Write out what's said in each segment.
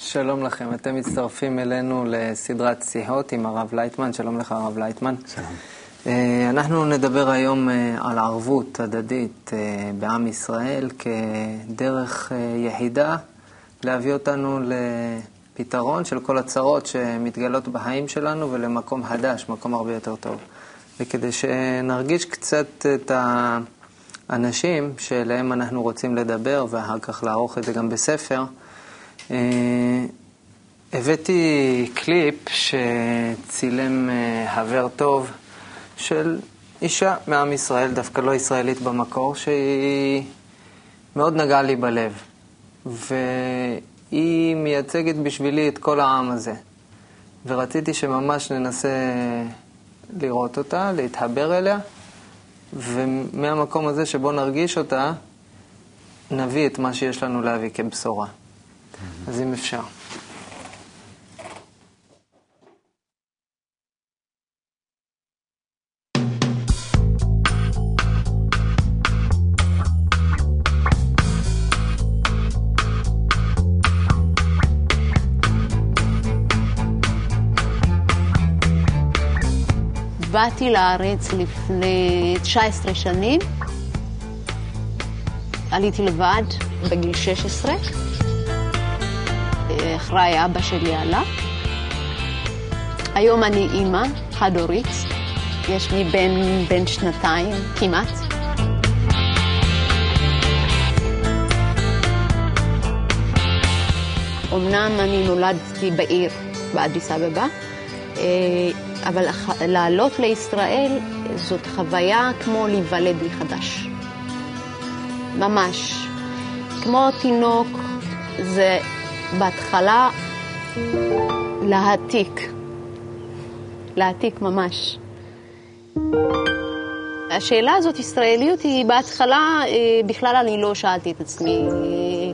שלום לכם, אתם מצטרפים אלינו לסדרת שיחות עם הרב לייטמן. שלום לך, הרב לייטמן. שלום. אה, אנחנו נדבר היום אה, על ערבות הדדית אה, בעם ישראל כדרך יחידה להביא אותנו לפתרון של כל הצרות שמתגלות בחיים שלנו ולמקום חדש, מקום הרבה יותר טוב. וכדי שנרגיש קצת את האנשים שאליהם אנחנו רוצים לדבר ואחר כך לערוך את זה גם בספר, הבאתי קליפ שצילם חבר טוב של אישה מעם ישראל, דווקא לא ישראלית במקור, שהיא מאוד נגעה לי בלב. והיא מייצגת בשבילי את כל העם הזה. ורציתי שממש ננסה לראות אותה, להתחבר אליה, ומהמקום הזה שבו נרגיש אותה, נביא את מה שיש לנו להביא כבשורה. אז אם אפשר. באתי לארץ לפני 19 שנים. עליתי לבד בגיל 16. אחריי אבא שלי עלה. היום אני אימא, חד-הורית. יש לי בן בן שנתיים, כמעט. אמנם אני נולדתי בעיר, באדיס אבבה, אבל לעלות לישראל זאת חוויה כמו להיוולד מחדש. ממש. כמו תינוק, זה בהתחלה להעתיק. להעתיק ממש. השאלה הזאת, ישראליות, היא בהתחלה, בכלל אני לא שאלתי את עצמי.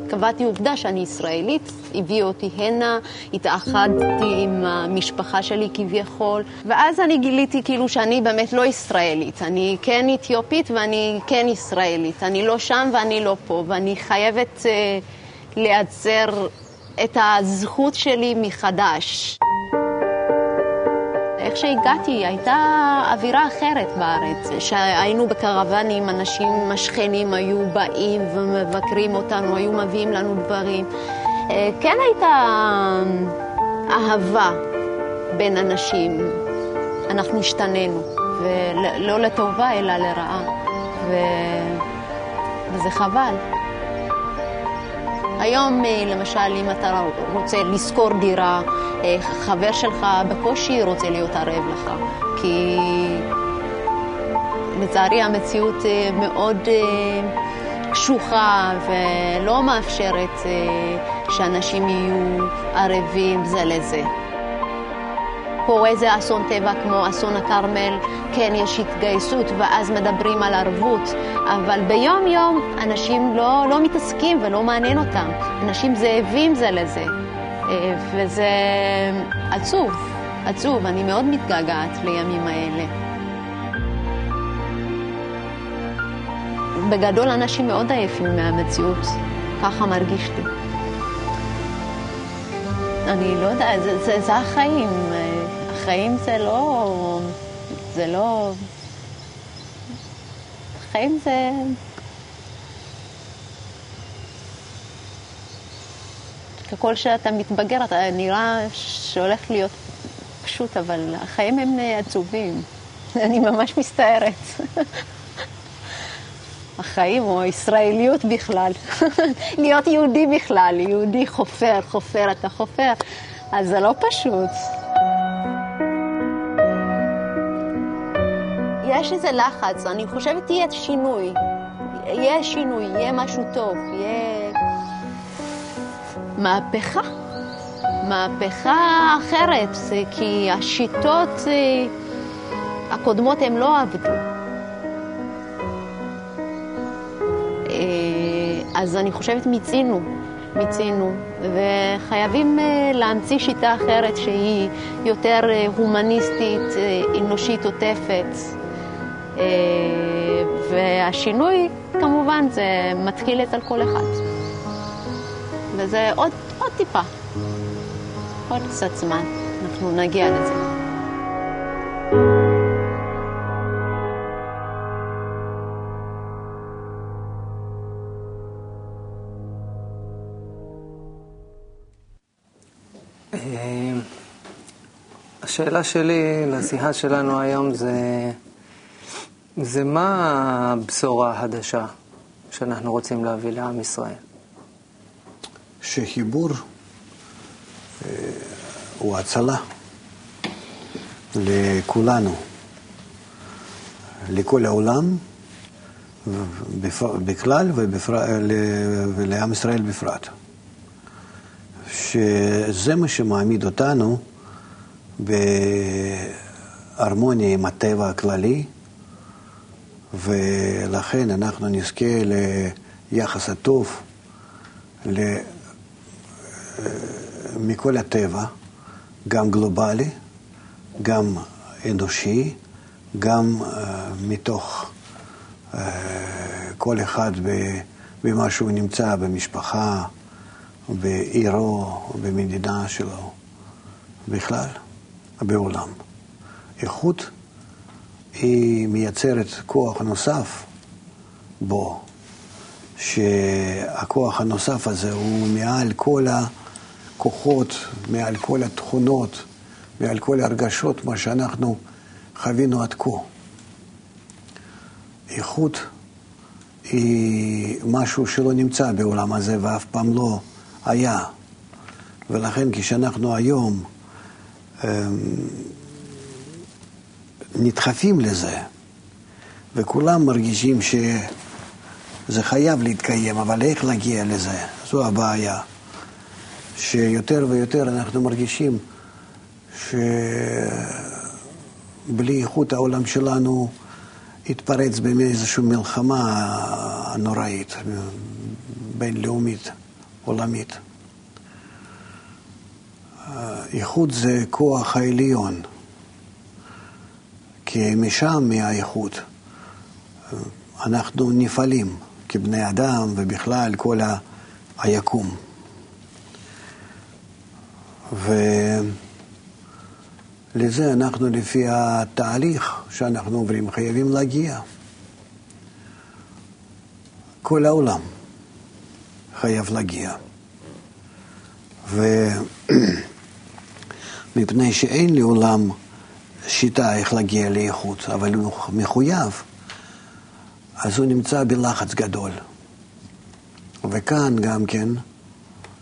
קבעתי עובדה שאני ישראלית, הביאו אותי הנה, התאחדתי עם המשפחה שלי כביכול, ואז אני גיליתי כאילו שאני באמת לא ישראלית. אני כן אתיופית ואני כן ישראלית. אני לא שם ואני לא פה, ואני חייבת uh, לייצר את הזכות שלי מחדש. איך שהגעתי, הייתה אווירה אחרת בארץ. כשהיינו בקרוונים, אנשים, השכנים היו באים ומבקרים אותנו, היו מביאים לנו דברים. כן הייתה אהבה בין אנשים. אנחנו השתננו, ולא לטובה אלא לרעה, ו... וזה חבל. היום, למשל, אם אתה רוצה לשכור דירה, חבר שלך בקושי רוצה להיות ערב לך, כי לצערי המציאות מאוד קשוחה ולא מאפשרת שאנשים יהיו ערבים זה לזה. קורה איזה אסון טבע כמו אסון הכרמל, כן יש התגייסות ואז מדברים על ערבות, אבל ביום יום אנשים לא, לא מתעסקים ולא מעניין אותם. אנשים זאבים זה לזה, וזה עצוב, עצוב, אני מאוד מתגעגעת לימים האלה. בגדול אנשים מאוד עייפים מהמציאות, ככה מרגיש לי. אני לא יודעת, זה, זה, זה החיים. החיים זה לא... זה לא... חיים זה... ככל שאתה מתבגר, אתה נראה שהולך להיות פשוט, אבל החיים הם עצובים. אני ממש מסתערת. החיים או הישראליות בכלל. להיות יהודי בכלל, יהודי חופר, חופר, אתה חופר. אז זה לא פשוט. יש איזה לחץ, אני חושבת יהיה שינוי. יהיה שינוי, יהיה משהו טוב, יהיה מהפכה. מהפכה אחרת, כי השיטות הקודמות הן לא עבדו. אז אני חושבת מיצינו, מיצינו, וחייבים להמציא שיטה אחרת שהיא יותר הומניסטית, אנושית עוטפת. והשינוי, כמובן, זה מתחיל אצל כל אחד. וזה עוד, עוד טיפה, עוד קצת זמן, אנחנו נגיע לזה. אה, השאלה שלי לשיחה שלנו היום זה, זה מה הבשורה החדשה שאנחנו רוצים להביא לעם ישראל? שחיבור אה, הוא הצלה לכולנו, לכל העולם בכלל ולעם ישראל בפרט. שזה מה שמעמיד אותנו בהרמוניה עם הטבע הכללי, ולכן אנחנו נזכה ליחס הטוב מכל הטבע, גם גלובלי, גם אנושי, גם uh, מתוך uh, כל אחד במה שהוא נמצא, במשפחה, בעירו, במדינה שלו, בכלל, בעולם. איכות היא מייצרת כוח נוסף בו, שהכוח הנוסף הזה הוא מעל כל הכוחות, מעל כל התכונות, מעל כל הרגשות, מה שאנחנו חווינו עד כה. איכות היא משהו שלא נמצא בעולם הזה ואף פעם לא היה. ולכן כשאנחנו היום אמ, נדחפים לזה, וכולם מרגישים שזה חייב להתקיים, אבל איך להגיע לזה? זו הבעיה. שיותר ויותר אנחנו מרגישים שבלי איכות העולם שלנו התפרץ באיזושהי מלחמה נוראית, בינלאומית, עולמית. איכות זה כוח העליון. כי משם, מהאיכות, אנחנו נפעלים כבני אדם ובכלל כל היקום. ולזה אנחנו לפי התהליך שאנחנו עוברים חייבים להגיע. כל העולם חייב להגיע. ומפני שאין לעולם שיטה איך להגיע לאיכות, אבל הוא מחויב, אז הוא נמצא בלחץ גדול. וכאן גם כן,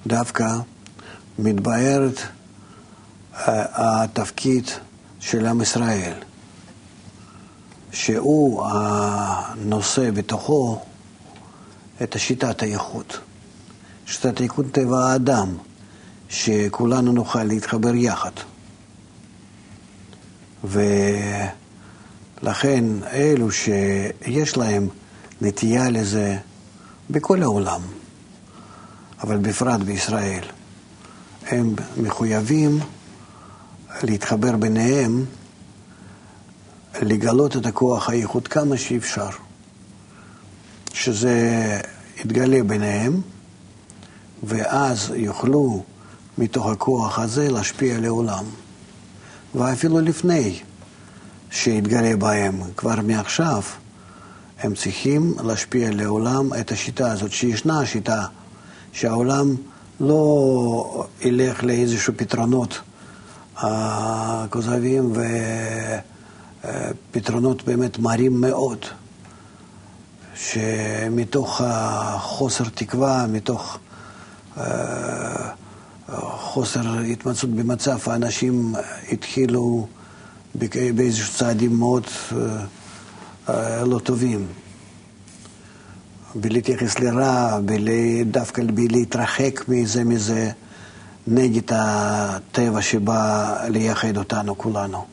דווקא מתבהרת אה, התפקיד של עם ישראל, שהוא הנושא בתוכו את שיטת האיכות. שיטת האיכות טבע האדם, שכולנו נוכל להתחבר יחד. ולכן אלו שיש להם נטייה לזה בכל העולם, אבל בפרט בישראל, הם מחויבים להתחבר ביניהם, לגלות את הכוח האיכות כמה שאפשר, שזה יתגלה ביניהם, ואז יוכלו מתוך הכוח הזה להשפיע לעולם. ואפילו לפני שיתגלה בהם, כבר מעכשיו, הם צריכים להשפיע לעולם את השיטה הזאת, שישנה שיטה שהעולם לא ילך לאיזשהו פתרונות אה, כוזבים ופתרונות באמת מרים מאוד, שמתוך חוסר תקווה, מתוך אה, חוסר התמצאות במצב, האנשים התחילו באיזשהו צעדים מאוד אה, לא טובים. בלהתייחס לרע, דווקא בלהתרחק מזה מזה, נגד הטבע שבא לייחד אותנו כולנו.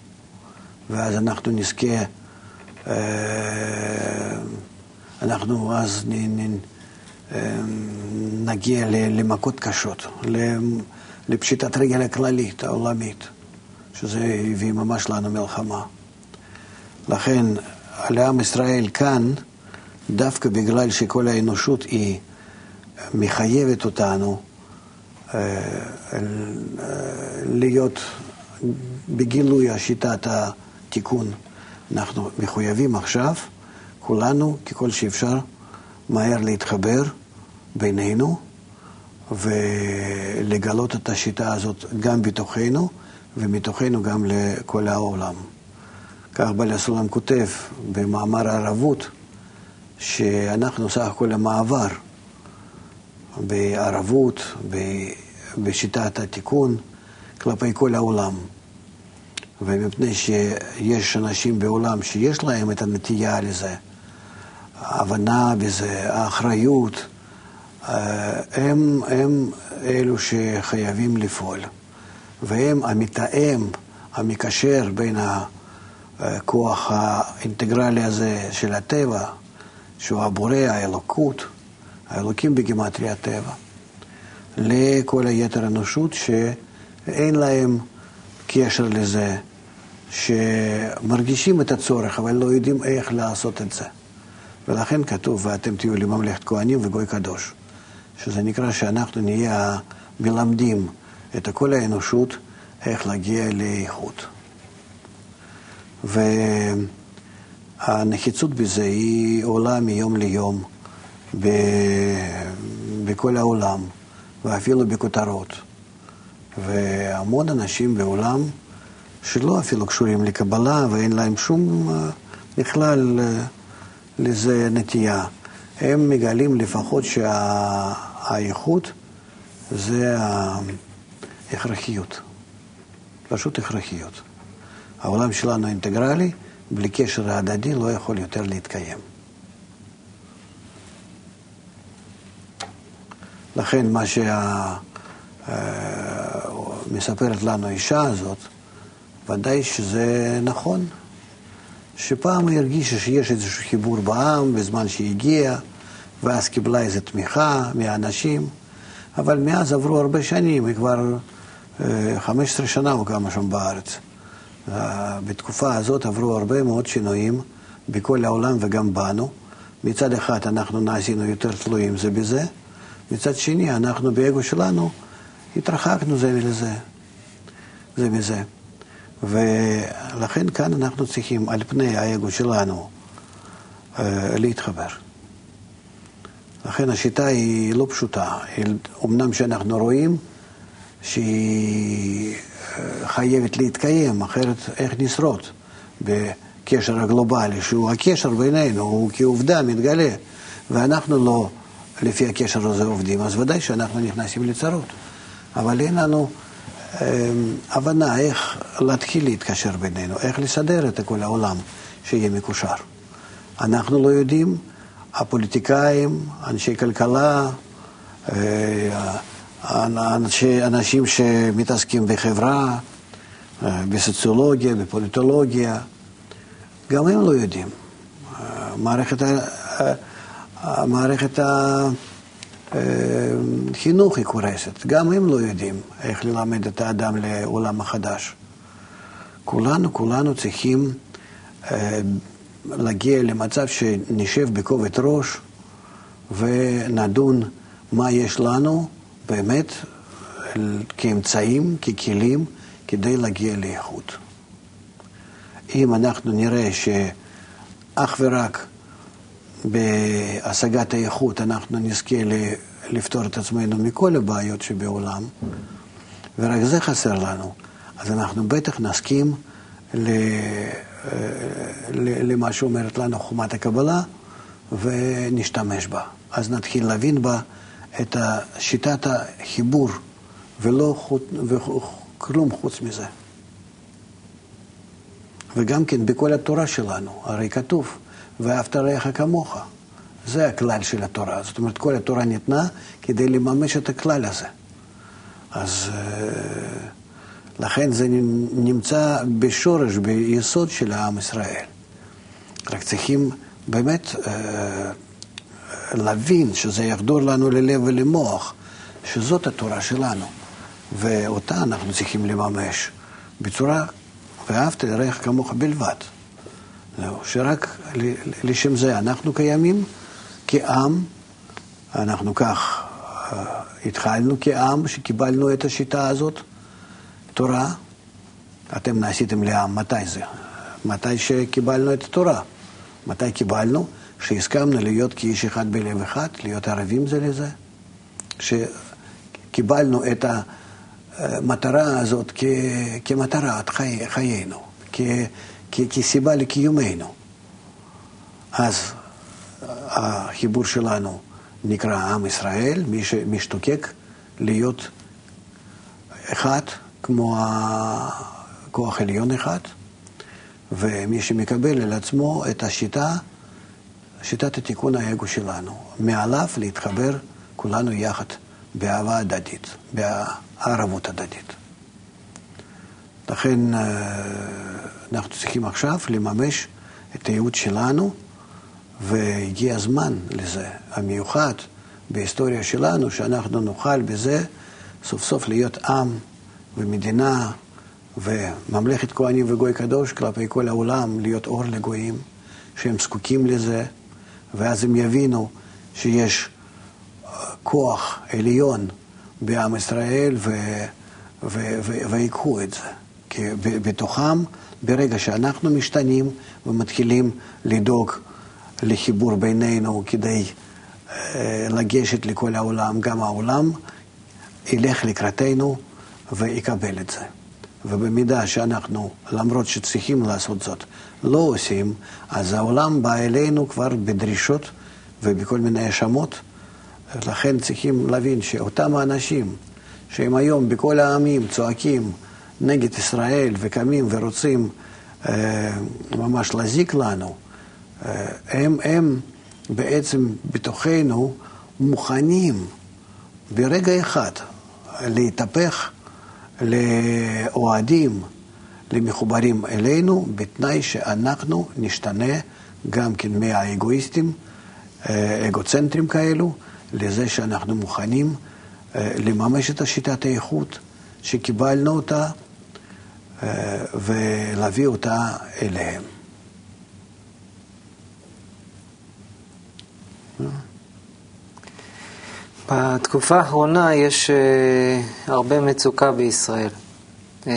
ואז אנחנו נזכה, אה, אנחנו אז אה, נגיע למכות קשות, לפשיטת רגל הכללית, העולמית, שזה הביא ממש לנו מלחמה. לכן, לעם ישראל כאן, דווקא בגלל שכל האנושות היא מחייבת אותנו להיות בגילוי השיטת התיקון. אנחנו מחויבים עכשיו, כולנו, ככל שאפשר, מהר להתחבר בינינו ולגלות את השיטה הזאת גם בתוכנו ומתוכנו גם לכל העולם. כך בעל הסולם כותב במאמר הערבות, שאנחנו סך הכל המעבר בערבות, בשיטת התיקון, כלפי כל העולם. ומפני שיש אנשים בעולם שיש להם את הנטייה לזה, ההבנה בזה, האחריות, הם, הם אלו שחייבים לפעול. והם המתאם, המקשר בין הכוח האינטגרלי הזה של הטבע, שהוא הבורא, האלוקות, האלוקים בגימטרי הטבע, לכל היתר אנושות שאין להם קשר לזה, שמרגישים את הצורך, אבל לא יודעים איך לעשות את זה. ולכן כתוב, ואתם תהיו לממלכת כהנים וגוי קדוש, שזה נקרא שאנחנו נהיה מלמדים את כל האנושות איך להגיע לאיכות. והנחיצות בזה היא עולה מיום ליום ב... בכל העולם, ואפילו בכותרות. והמון אנשים בעולם שלא אפילו קשורים לקבלה ואין להם שום אה, בכלל אה, לזה נטייה. הם מגלים לפחות שהאיכות זה ההכרחיות, פשוט הכרחיות. העולם שלנו אינטגרלי, בלי קשר הדדי לא יכול יותר להתקיים. לכן מה שמספרת לנו האישה הזאת, ודאי שזה נכון, שפעם היא הרגישה שיש איזשהו חיבור בעם בזמן שהיא הגיעה, ואז קיבלה איזו תמיכה מהאנשים, אבל מאז עברו הרבה שנים, היא כבר 15 אה, שנה או כמה שם בארץ. בתקופה הזאת עברו הרבה מאוד שינויים בכל העולם וגם בנו. מצד אחד אנחנו נעשינו יותר תלויים זה בזה, מצד שני אנחנו באגו שלנו התרחקנו זה מזה, זה מזה. ולכן כאן אנחנו צריכים על פני האגו שלנו אה, להתחבר. לכן השיטה היא לא פשוטה. אמנם שאנחנו רואים שהיא אה, חייבת להתקיים, אחרת איך נשרוד בקשר הגלובלי, שהוא הקשר בינינו, הוא כעובדה מתגלה, ואנחנו לא לפי הקשר הזה עובדים, אז ודאי שאנחנו נכנסים לצרות. אבל אין לנו... אמ, הבנה איך להתחיל להתקשר בינינו, איך לסדר את כל העולם שיהיה מקושר. אנחנו לא יודעים, הפוליטיקאים, אנשי כלכלה, אה, אנשי, אנשים שמתעסקים בחברה, אה, בסוציולוגיה, בפוליטולוגיה, גם הם לא יודעים. אה, מערכת, מערכת חינוך היא קורסת. גם הם לא יודעים איך ללמד את האדם לעולם החדש. כולנו, כולנו צריכים להגיע למצב שנשב בכובד ראש ונדון מה יש לנו באמת כאמצעים, ככלים, כדי להגיע לאיכות. אם אנחנו נראה שאך ורק בהשגת האיכות אנחנו נזכה לפתור את עצמנו מכל הבעיות שבעולם, ורק זה חסר לנו, אז אנחנו בטח נסכים למה שאומרת לנו חומת הקבלה ונשתמש בה. אז נתחיל להבין בה את שיטת החיבור ולא כלום חוץ מזה. וגם כן בכל התורה שלנו, הרי כתוב ואהבת רעך כמוך. זה הכלל של התורה. זאת אומרת, כל התורה ניתנה כדי לממש את הכלל הזה. אז אה, לכן זה נמצא בשורש, ביסוד של העם ישראל. רק צריכים באמת אה, להבין שזה יחדור לנו ללב ולמוח, שזאת התורה שלנו, ואותה אנחנו צריכים לממש בצורה, ואהבת לרעך כמוך בלבד. זהו, שרק לשם זה אנחנו קיימים כעם, אנחנו כך התחלנו כעם שקיבלנו את השיטה הזאת, תורה. אתם נעשיתם לעם, מתי זה? מתי שקיבלנו את התורה. מתי קיבלנו? שהסכמנו להיות כאיש אחד בלב אחד, להיות ערבים זה לזה. שקיבלנו את המטרה הזאת כ, כמטרת חי, חיינו, כ, כ, כסיבה לקיומנו. אז החיבור שלנו נקרא עם ישראל, מי שמשתוקק להיות אחד, כמו כוח עליון אחד, ומי שמקבל על עצמו את השיטה, שיטת התיקון האגו שלנו, מעליו להתחבר כולנו יחד באהבה הדדית, בערבות הדדית. לכן אה, אנחנו צריכים עכשיו לממש את הייעוד שלנו, והגיע הזמן לזה, המיוחד בהיסטוריה שלנו, שאנחנו נוכל בזה סוף סוף להיות עם ומדינה וממלכת כהנים וגוי קדוש כלפי כל העולם, להיות אור לגויים, שהם זקוקים לזה, ואז הם יבינו שיש כוח עליון בעם ישראל ויקחו את זה. כי בתוכם, ברגע שאנחנו משתנים ומתחילים לדאוג לחיבור בינינו כדי אה, לגשת לכל העולם, גם העולם ילך לקראתנו ויקבל את זה. ובמידה שאנחנו, למרות שצריכים לעשות זאת, לא עושים, אז העולם בא אלינו כבר בדרישות ובכל מיני האשמות. לכן צריכים להבין שאותם האנשים שהם היום בכל העמים צועקים נגד ישראל וקמים ורוצים אה, ממש להזיק לנו, אה, הם, הם בעצם בתוכנו מוכנים ברגע אחד להתהפך לאוהדים, למחוברים אלינו, בתנאי שאנחנו נשתנה גם כן מהאגואיסטים, אה, אגוצנטרים כאלו, לזה שאנחנו מוכנים אה, לממש את השיטת האיכות שקיבלנו אותה אה, ולהביא אותה אליהם. בתקופה האחרונה יש uh, הרבה מצוקה בישראל. Uh,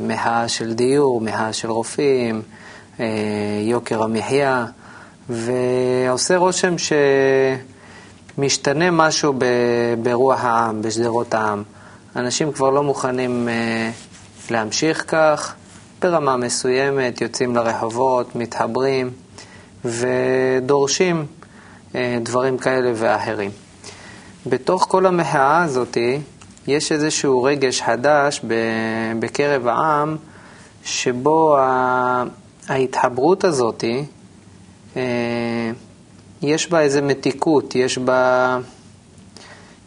מחאה של דיור, מחאה של רופאים, uh, יוקר המחיה, ועושה רושם שמשתנה משהו ב, ברוח העם, בשדרות העם. אנשים כבר לא מוכנים uh, להמשיך כך, ברמה מסוימת יוצאים לרחובות, מתחברים ודורשים uh, דברים כאלה ואחרים. בתוך כל המחאה הזאת יש איזשהו רגש חדש בקרב העם, שבו ההתחברות הזאת, אה, יש בה איזו מתיקות, יש בה,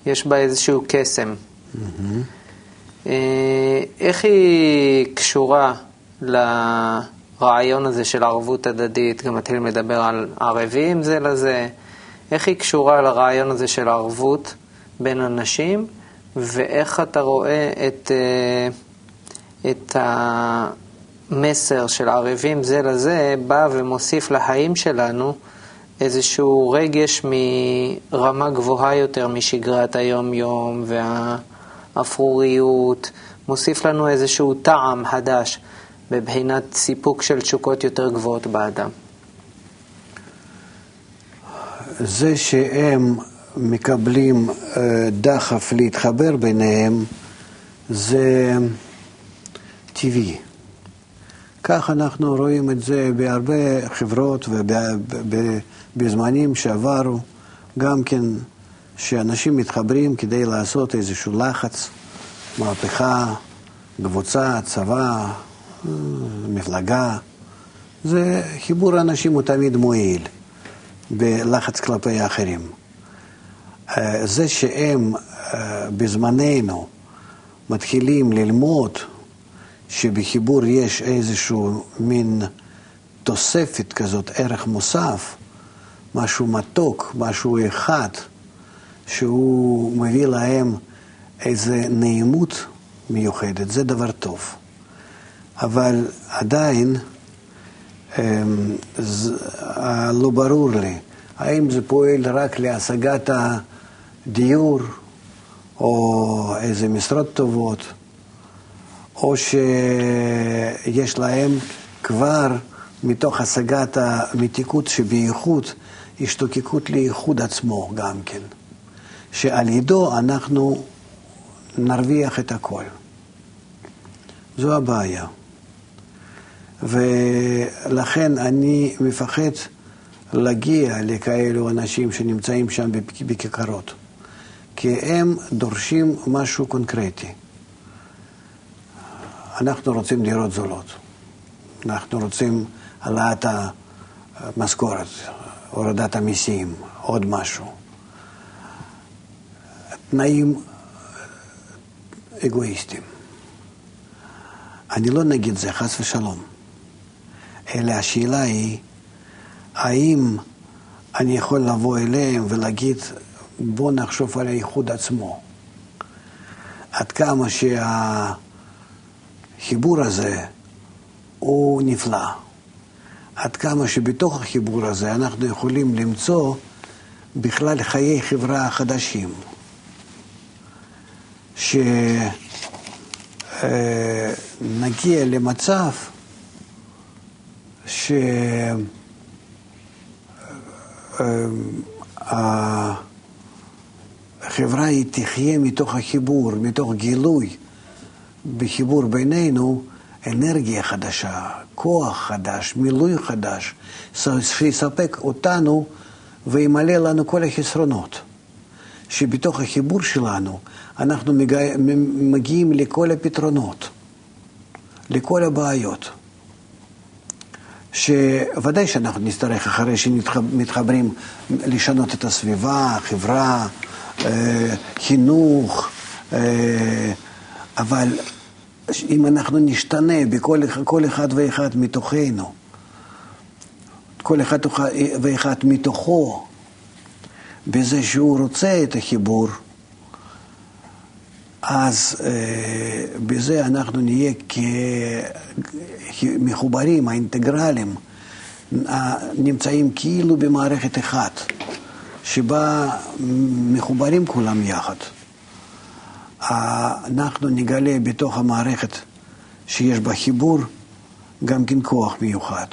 יש בה איזשהו קסם. Mm-hmm. איך היא קשורה לרעיון הזה של ערבות הדדית? גם מתחילים לדבר על ערבים זה לזה. איך היא קשורה לרעיון הזה של הערבות בין אנשים, ואיך אתה רואה את, אה, את המסר של ערבים זה לזה בא ומוסיף לחיים שלנו איזשהו רגש מרמה גבוהה יותר משגרת היום-יום והאפרוריות, מוסיף לנו איזשהו טעם חדש בבחינת סיפוק של תשוקות יותר גבוהות באדם. זה שהם מקבלים אה, דחף להתחבר ביניהם, זה טבעי. כך אנחנו רואים את זה בהרבה חברות ובזמנים שעברו, גם כן שאנשים מתחברים כדי לעשות איזשהו לחץ, מהפכה, קבוצה, צבא, אה, מפלגה. זה חיבור האנשים הוא תמיד מועיל. בלחץ כלפי האחרים. אה, זה שהם אה, בזמננו מתחילים ללמוד שבחיבור יש איזשהו מין תוספת כזאת, ערך מוסף, משהו מתוק, משהו אחד, שהוא מביא להם איזה נעימות מיוחדת, זה דבר טוב. אבל עדיין לא ברור לי האם זה פועל רק להשגת הדיור או איזה משרות טובות, או שיש להם כבר מתוך השגת המתיקות שבייחוד, השתוקקות לייחוד עצמו גם כן, שעל ידו אנחנו נרוויח את הכל. זו הבעיה. ולכן אני מפחד להגיע לכאלו אנשים שנמצאים שם בכיכרות, כי הם דורשים משהו קונקרטי. אנחנו רוצים דירות זולות, אנחנו רוצים העלאת המשכורת, הורדת המיסים, עוד משהו. תנאים אגואיסטיים. אני לא נגד זה, חס ושלום. אלא השאלה היא, האם אני יכול לבוא אליהם ולהגיד, בוא נחשוב על האיחוד עצמו. עד כמה שהחיבור הזה הוא נפלא. עד כמה שבתוך החיבור הזה אנחנו יכולים למצוא בכלל חיי חברה חדשים. שנגיע למצב שהחברה היא תחיה מתוך החיבור, מתוך גילוי בחיבור בינינו, אנרגיה חדשה, כוח חדש, מילוי חדש, שיספק אותנו וימלא לנו כל החסרונות. שבתוך החיבור שלנו אנחנו מגיעים לכל הפתרונות, לכל הבעיות. שוודאי שאנחנו נצטרך אחרי שמתחברים לשנות את הסביבה, חברה, אה, חינוך, אה, אבל אם אנחנו נשתנה בכל אחד ואחד מתוכנו, כל אחד ואחד מתוכו, בזה שהוא רוצה את החיבור, אז אה, בזה אנחנו נהיה כמחוברים, האינטגרלים, נמצאים כאילו במערכת אחת, שבה מחוברים כולם יחד. אנחנו נגלה בתוך המערכת שיש בה חיבור גם כן כוח מיוחד,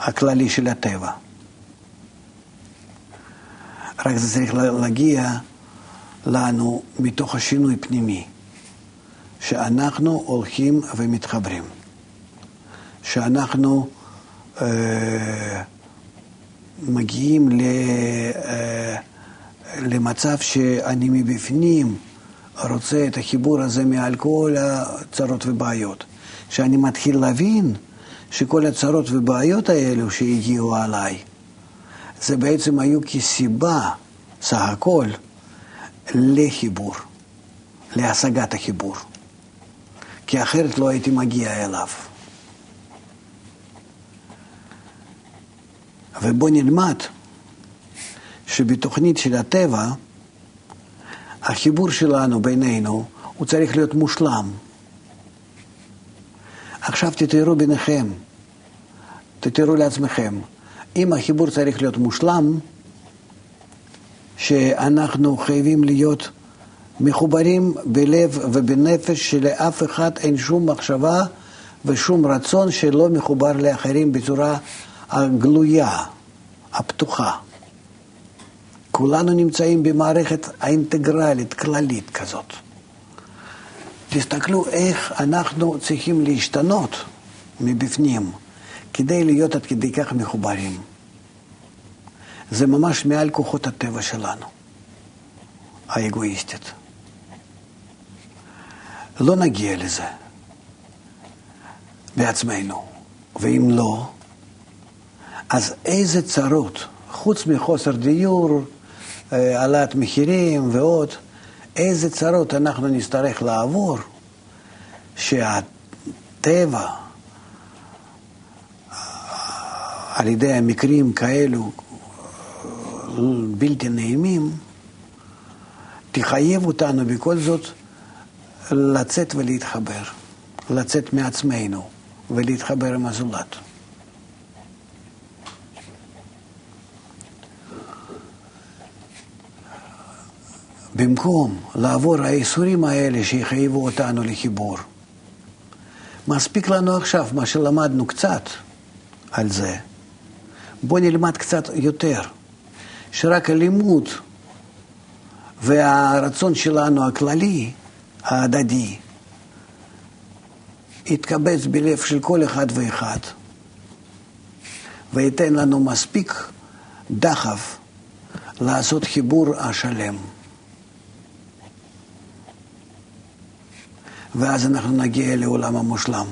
הכללי של הטבע. רק זה צריך להגיע לנו מתוך השינוי פנימי, שאנחנו הולכים ומתחברים, שאנחנו אה, מגיעים ל, אה, למצב שאני מבפנים רוצה את החיבור הזה מעל כל הצרות ובעיות, שאני מתחיל להבין שכל הצרות ובעיות האלו שהגיעו עליי, זה בעצם היו כסיבה, סך הכל, לחיבור, להשגת החיבור. כי אחרת לא הייתי מגיע אליו. ובוא נלמד שבתוכנית של הטבע, החיבור שלנו בינינו, הוא צריך להיות מושלם. עכשיו תתארו ביניכם, תתארו לעצמכם, אם החיבור צריך להיות מושלם, שאנחנו חייבים להיות מחוברים בלב ובנפש שלאף אחד אין שום מחשבה ושום רצון שלא מחובר לאחרים בצורה הגלויה, הפתוחה. כולנו נמצאים במערכת האינטגרלית, כללית כזאת. תסתכלו איך אנחנו צריכים להשתנות מבפנים כדי להיות עד כדי כך מחוברים. זה ממש מעל כוחות הטבע שלנו, האגואיסטית. לא נגיע לזה בעצמנו, ואם לא, אז איזה צרות, חוץ מחוסר דיור, אה, העלאת מחירים ועוד, איזה צרות אנחנו נצטרך לעבור, שהטבע, על ידי המקרים כאלו בלתי נעימים, תחייב אותנו בכל זאת לצאת ולהתחבר, לצאת מעצמנו ולהתחבר עם הזולת. במקום לעבור האיסורים האלה שיחייבו אותנו לחיבור, מספיק לנו עכשיו מה שלמדנו קצת על זה. בואו נלמד קצת יותר, שרק הלימוד והרצון שלנו הכללי, ההדדי, יתקבץ בלב של כל אחד ואחד, וייתן לנו מספיק דחף לעשות חיבור השלם. ואז אנחנו נגיע לעולם המושלם.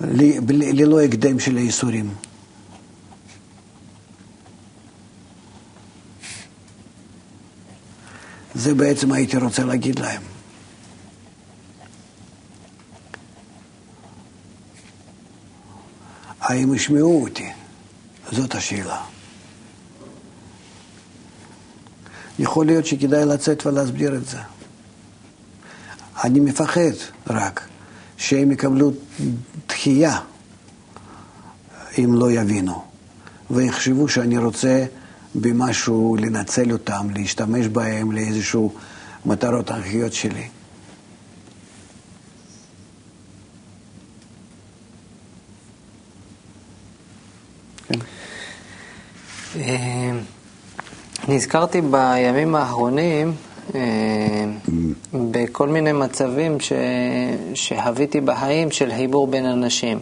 ללא הקדם של הייסורים. זה בעצם הייתי רוצה להגיד להם. האם ישמעו אותי? זאת השאלה. יכול להיות שכדאי לצאת ולהסביר את זה. אני מפחד רק שהם יקבלו דחייה אם לא יבינו, ויחשבו שאני רוצה במשהו לנצל אותם, להשתמש בהם לאיזשהו מטרות אחיות שלי. אה, נזכרתי בימים האחרונים אה, בכל מיני מצבים ש... שהוויתי בחיים של חיבור בין אנשים.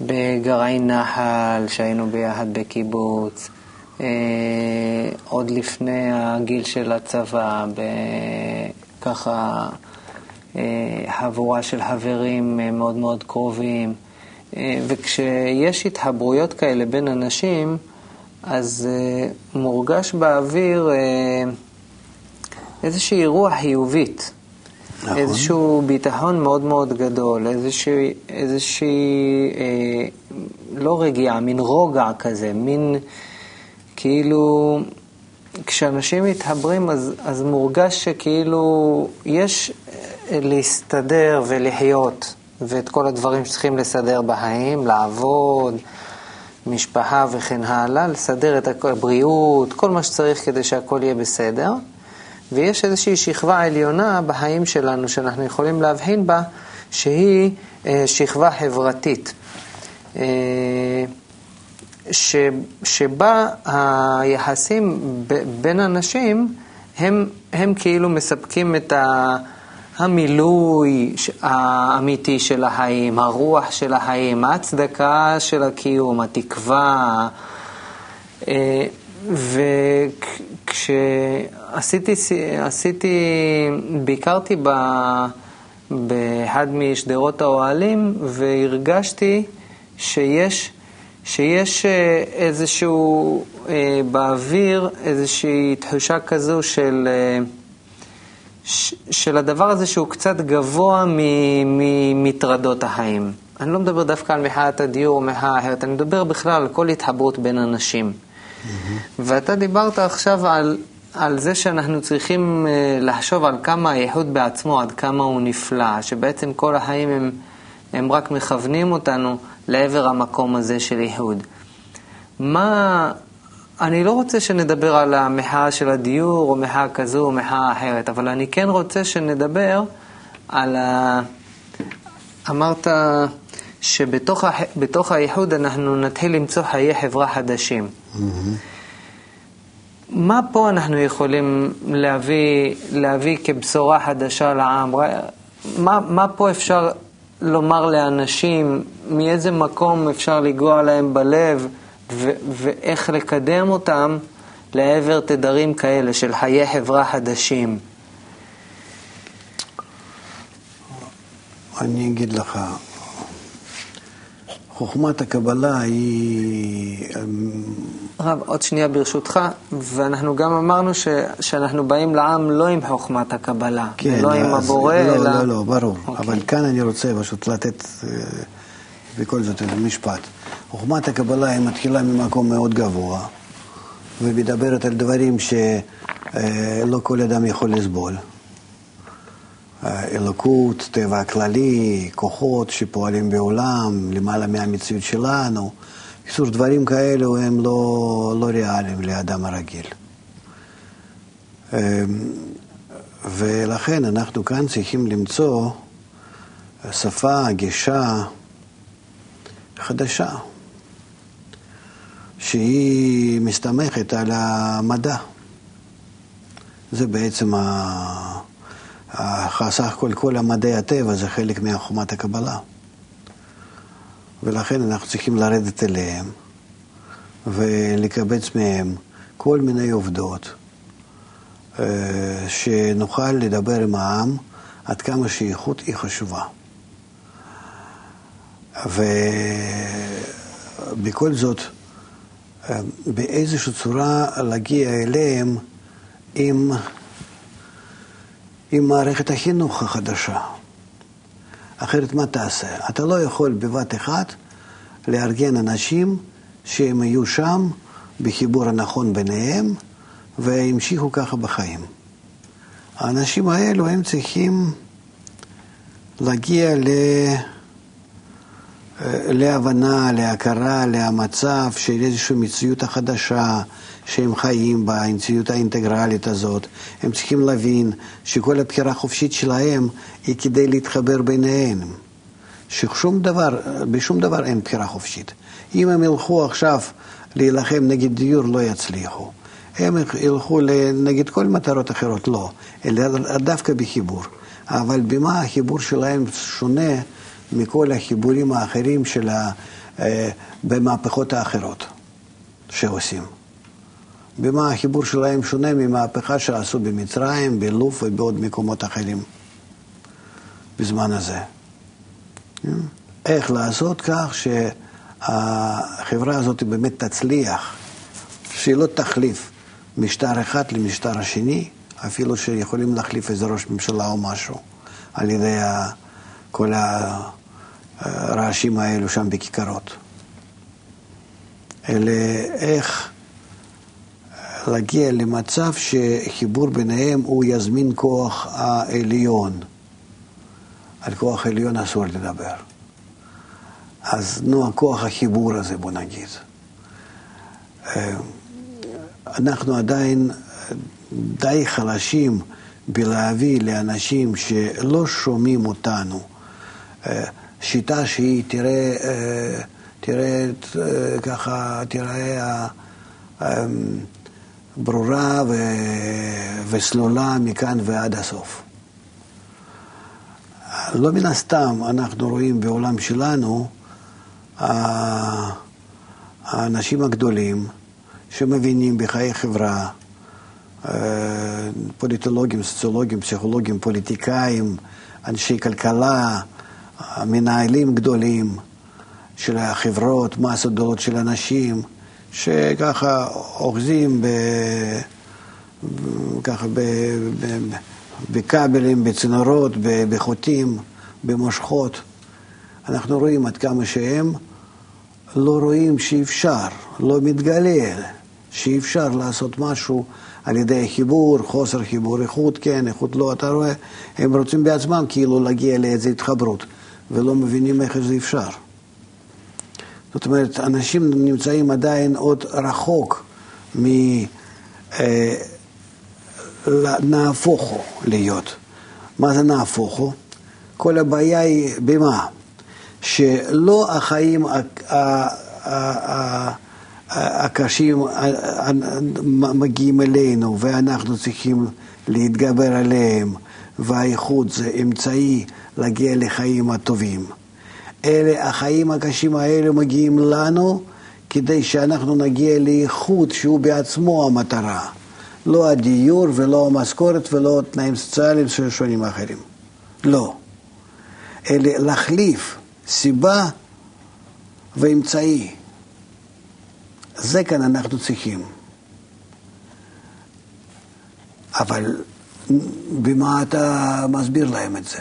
אה, בגרעי נחל, שהיינו ביחד בקיבוץ, עוד לפני הגיל של הצבא, ככה חבורה של חברים מאוד מאוד קרובים. וכשיש התחברויות כאלה בין אנשים, אז uh, מורגש באוויר uh, איזושהי רוח חיובית. נכון. איזשהו ביטחון מאוד מאוד גדול, איזושהי, איזושהי אה, לא רגיעה, מין רוגע כזה, מין כאילו, כשאנשים מתחברים אז, אז מורגש שכאילו יש להסתדר ולחיות, ואת כל הדברים שצריכים לסדר בחיים, לעבוד, משפחה וכן הלאה, לסדר את הבריאות, כל מה שצריך כדי שהכל יהיה בסדר. ויש איזושהי שכבה עליונה בחיים שלנו שאנחנו יכולים להבחין בה, שהיא אה, שכבה חברתית. אה, ש, שבה היחסים ב, בין אנשים הם, הם כאילו מספקים את ה... המילוי האמיתי של החיים, הרוח של החיים, ההצדקה של הקיום, התקווה. אה, וכשעשיתי, עשיתי, ביקרתי ב, באחד משדרות האוהלים והרגשתי שיש, שיש אה, איזשהו, אה, באוויר איזושהי תחושה כזו של של הדבר הזה שהוא קצת גבוה ממטרדות החיים. אני לא מדבר דווקא על מחאת הדיור או מחאה אחרת, אני מדבר בכלל על כל התחברות בין אנשים. Mm-hmm. ואתה דיברת עכשיו על, על זה שאנחנו צריכים uh, לחשוב על כמה הייחוד בעצמו, עד כמה הוא נפלא, שבעצם כל החיים הם, הם רק מכוונים אותנו לעבר המקום הזה של ייחוד. מה, אני לא רוצה שנדבר על המחאה של הדיור, או מחאה כזו, או מחאה אחרת, אבל אני כן רוצה שנדבר על ה... אמרת שבתוך האיחוד אנחנו נתחיל למצוא חיי חברה חדשים. Mm-hmm. מה פה אנחנו יכולים להביא, להביא כבשורה חדשה לעם? מה, מה פה אפשר לומר לאנשים? מאיזה מקום אפשר לגוע להם בלב? ו- ואיך לקדם אותם לעבר תדרים כאלה של חיי חברה חדשים. אני אגיד לך, חוכמת הקבלה היא... אמ, רב, עוד שנייה ברשותך, ואנחנו גם אמרנו ש, שאנחנו באים לעם לא עם חוכמת הקבלה, כן, לא עם הבורא, לא, אלא... לא, לא, ברור. אוקיי. אבל כאן אני רוצה פשוט לתת אה, בכל זאת איזה משפט. חוכמת הקבלה היא מתחילה ממקום מאוד גבוה, ומדברת על דברים שלא כל אדם יכול לסבול. אלוקות, טבע הכללי, כוחות שפועלים בעולם, למעלה מהמציאות שלנו, בקיצור, דברים כאלו הם לא, לא ריאליים לאדם הרגיל. אמ, ולכן אנחנו כאן צריכים למצוא שפה, גישה חדשה, שהיא מסתמכת על המדע. זה בעצם סך הכל כל המדעי הטבע זה חלק מחומת הקבלה. ולכן אנחנו צריכים לרדת אליהם ולקבץ מהם כל מיני עובדות, אה, שנוכל לדבר עם העם עד כמה שאיכות היא חשובה. ובכל זאת, אה, באיזושהי צורה להגיע אליהם עם, עם מערכת החינוך החדשה. אחרת מה תעשה? אתה לא יכול בבת אחת לארגן אנשים שהם יהיו שם בחיבור הנכון ביניהם והמשיכו ככה בחיים. האנשים האלו הם צריכים להגיע ל... להבנה, להכרה, להמצב של איזושהי מציאות החדשה שהם חיים בה, האינטגרלית הזאת. הם צריכים להבין שכל הבחירה החופשית שלהם היא כדי להתחבר ביניהם. ששום דבר, בשום דבר אין בחירה חופשית. אם הם ילכו עכשיו להילחם נגד דיור, לא יצליחו. הם ילכו נגד כל מטרות אחרות, לא, אלא דווקא בחיבור. אבל במה החיבור שלהם שונה מכל החיבורים האחרים של ה... אה, במהפכות האחרות שעושים. במה החיבור שלהם שונה ממהפכה שעשו במצרים, בלוב ובעוד מקומות אחרים בזמן הזה. איך לעשות כך שהחברה הזאת באמת תצליח, שהיא לא תחליף משטר אחד למשטר השני, אפילו שיכולים להחליף איזה ראש ממשלה או משהו, על ידי כל הרעשים האלו שם בכיכרות. אלא איך להגיע למצב שחיבור ביניהם הוא יזמין כוח העליון. על כוח עליון אסור לדבר. אז נו, הכוח החיבור הזה, בוא נגיד. אה, אנחנו עדיין די חלשים בלהביא לאנשים שלא שומעים אותנו אה, שיטה שהיא תראה, אה, תראה ככה, תראה ברורה וסלולה מכאן ועד הסוף. לא מן הסתם אנחנו רואים בעולם שלנו האנשים הגדולים שמבינים בחיי חברה, אה, פוליטולוגים, סוציולוגים, פסיכולוגים, פוליטיקאים, אנשי כלכלה, מנהלים גדולים של החברות, מסות גדולות של אנשים, שככה אוחזים ב... ככה ב... ב... בכבלים, בצינורות, בחוטים, במושכות. אנחנו רואים עד כמה שהם לא רואים שאפשר, לא מתגלה שאפשר לעשות משהו על ידי חיבור, חוסר חיבור, איכות כן, איכות לא, אתה רואה, הם רוצים בעצמם כאילו להגיע לאיזו התחברות, ולא מבינים איך זה אפשר. זאת אומרת, אנשים נמצאים עדיין עוד רחוק מ... אה, נהפוך הוא להיות. מה זה נהפוך הוא? כל הבעיה היא במה? שלא החיים הקשים מגיעים אלינו ואנחנו צריכים להתגבר עליהם והאיכות זה אמצעי להגיע לחיים הטובים. אלה, החיים הקשים האלה מגיעים לנו כדי שאנחנו נגיע לאיכות שהוא בעצמו המטרה. לא הדיור ולא המשכורת ולא תנאים סוציאליים שונים אחרים. לא. אלא להחליף סיבה ואמצעי. זה כאן אנחנו צריכים. אבל במה אתה מסביר להם את זה?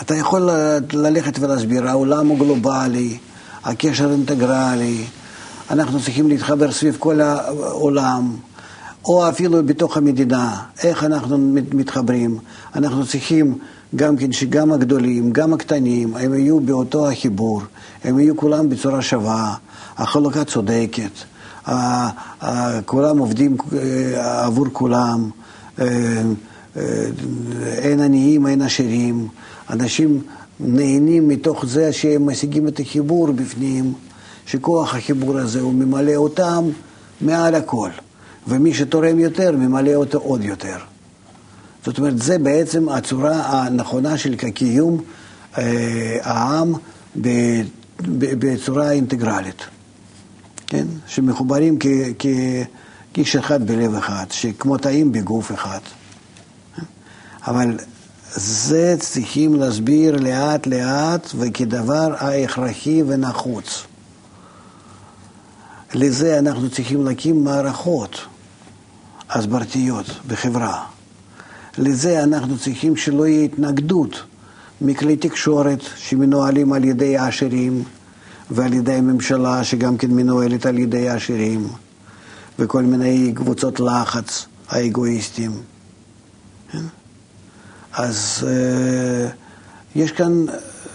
אתה יכול ללכת ולהסביר, העולם הוא גלובלי, הקשר אינטגרלי, אנחנו צריכים להתחבר סביב כל העולם, או אפילו בתוך המדינה, איך אנחנו מתחברים. אנחנו צריכים גם כן שגם הגדולים, גם הקטנים, הם יהיו באותו החיבור, הם יהיו כולם בצורה שווה, החלוקה צודקת, כולם עובדים אה, עבור כולם, אה, אה, אין עניים, אין עשירים, אנשים נהנים מתוך זה שהם משיגים את החיבור בפנים, שכוח החיבור הזה הוא ממלא אותם מעל הכל, ומי שתורם יותר ממלא אותו עוד יותר. זאת אומרת, זה בעצם הצורה הנכונה של קיום אה, העם בצורה אינטגרלית, כן? שמחוברים כאיש אחד בלב אחד, שכמו תאים בגוף אחד. אבל זה צריכים להסביר לאט לאט וכדבר ההכרחי ונחוץ. לזה אנחנו צריכים להקים מערכות הסברתיות בחברה. לזה אנחנו צריכים שלא יהיה התנגדות מכלי תקשורת שמנוהלים על ידי העשירים ועל ידי הממשלה שגם כן מנוהלת על ידי העשירים וכל מיני קבוצות לחץ האגואיסטים. אז uh, יש כאן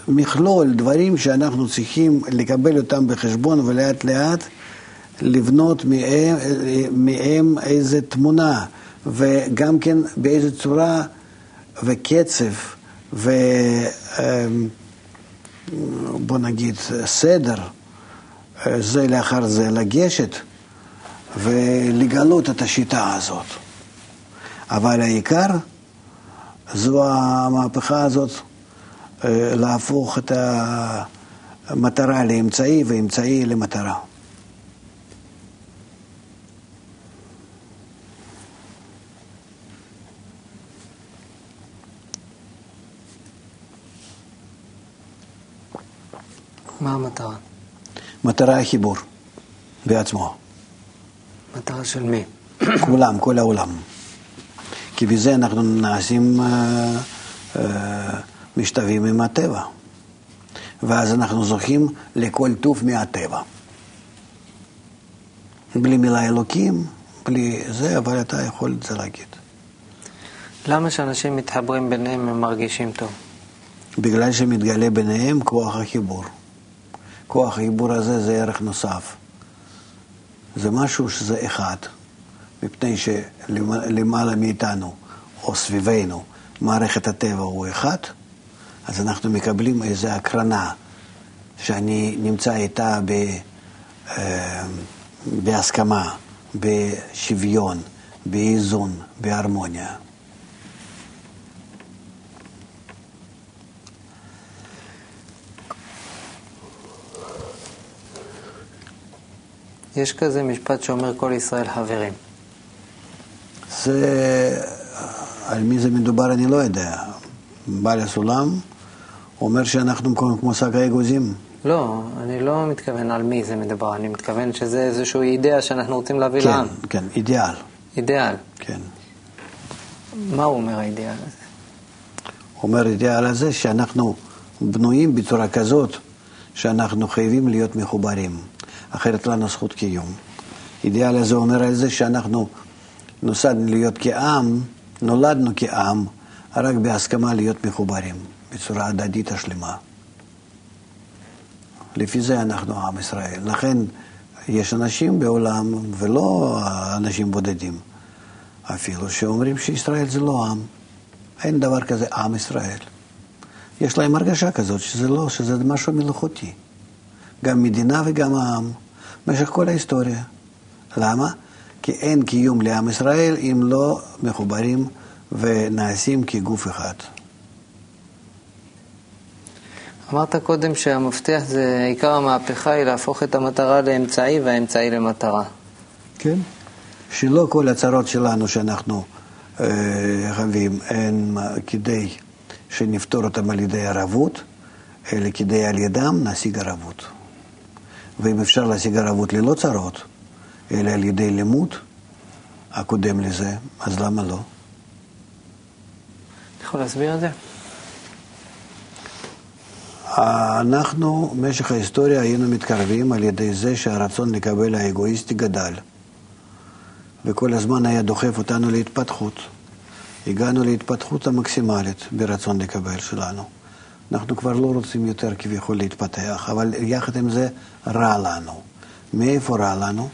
מכלול דברים שאנחנו צריכים לקבל אותם בחשבון ולאט לאט לבנות מהם, מהם איזה תמונה. וגם כן באיזה צורה וקצב ובוא אמ, נגיד סדר זה לאחר זה לגשת ולגלות את השיטה הזאת. אבל העיקר זו המהפכה הזאת אה, להפוך את המטרה לאמצעי ואמצעי למטרה. מה המטרה? מטרה החיבור בעצמו. מטרה של מי? כולם, כל העולם. כי בזה אנחנו נעשים אה, אה, משתווים עם הטבע. ואז אנחנו זוכים לכל טוב מהטבע. בלי מילה אלוקים, בלי זה, אבל אתה יכול את זה להגיד. למה שאנשים מתחברים ביניהם הם מרגישים טוב? בגלל שמתגלה ביניהם כוח החיבור. כוח העיבור הזה זה ערך נוסף. זה משהו שזה אחד, מפני שלמעלה מאיתנו, או סביבנו, מערכת הטבע הוא אחד, אז אנחנו מקבלים איזו הקרנה שאני נמצא איתה ב, אה, בהסכמה, בשוויון, באיזון, בהרמוניה. יש כזה משפט שאומר כל ישראל חברים. זה, על מי זה מדובר אני לא יודע. בעל הסולם אומר שאנחנו כמו שק האגוזים. לא, אני לא מתכוון על מי זה מדבר, אני מתכוון שזה איזושהי אידאה שאנחנו רוצים להביא כן, לעם. כן, אידיאל. אידיאל. כן. מה הוא אומר האידיאל הזה? הוא אומר אידיאל הזה שאנחנו בנויים בצורה כזאת שאנחנו חייבים להיות מחוברים. אחרת לנו זכות קיום. אידיאל הזה אומר על זה שאנחנו נוסדנו להיות כעם, נולדנו כעם, רק בהסכמה להיות מחוברים, בצורה הדדית השלמה. לפי זה אנחנו עם ישראל. לכן יש אנשים בעולם, ולא אנשים בודדים אפילו, שאומרים שישראל זה לא עם. אין דבר כזה עם ישראל. יש להם הרגשה כזאת שזה לא, שזה משהו מלאכותי. גם מדינה וגם העם, במשך כל ההיסטוריה. למה? כי אין קיום לעם ישראל אם לא מחוברים ונעשים כגוף אחד. אמרת קודם שהמפתח זה, עיקר המהפכה היא להפוך את המטרה לאמצעי והאמצעי למטרה. כן. שלא כל הצרות שלנו שאנחנו אה, חווים הן כדי שנפתור אותם על ידי ערבות, אלא כדי על ידם נשיג ערבות. ואם אפשר להשיג ערבות ללא צרות, אלא על ידי לימוד הקודם לזה, אז למה לא? אתה יכול להסביר את זה? אנחנו, במשך ההיסטוריה, היינו מתקרבים על ידי זה שהרצון לקבל האגואיסטי גדל. וכל הזמן היה דוחף אותנו להתפתחות. הגענו להתפתחות המקסימלית ברצון לקבל שלנו. אנחנו כבר לא רוצים יותר כביכול להתפתח, אבל יחד עם זה רע לנו. מאיפה רע לנו?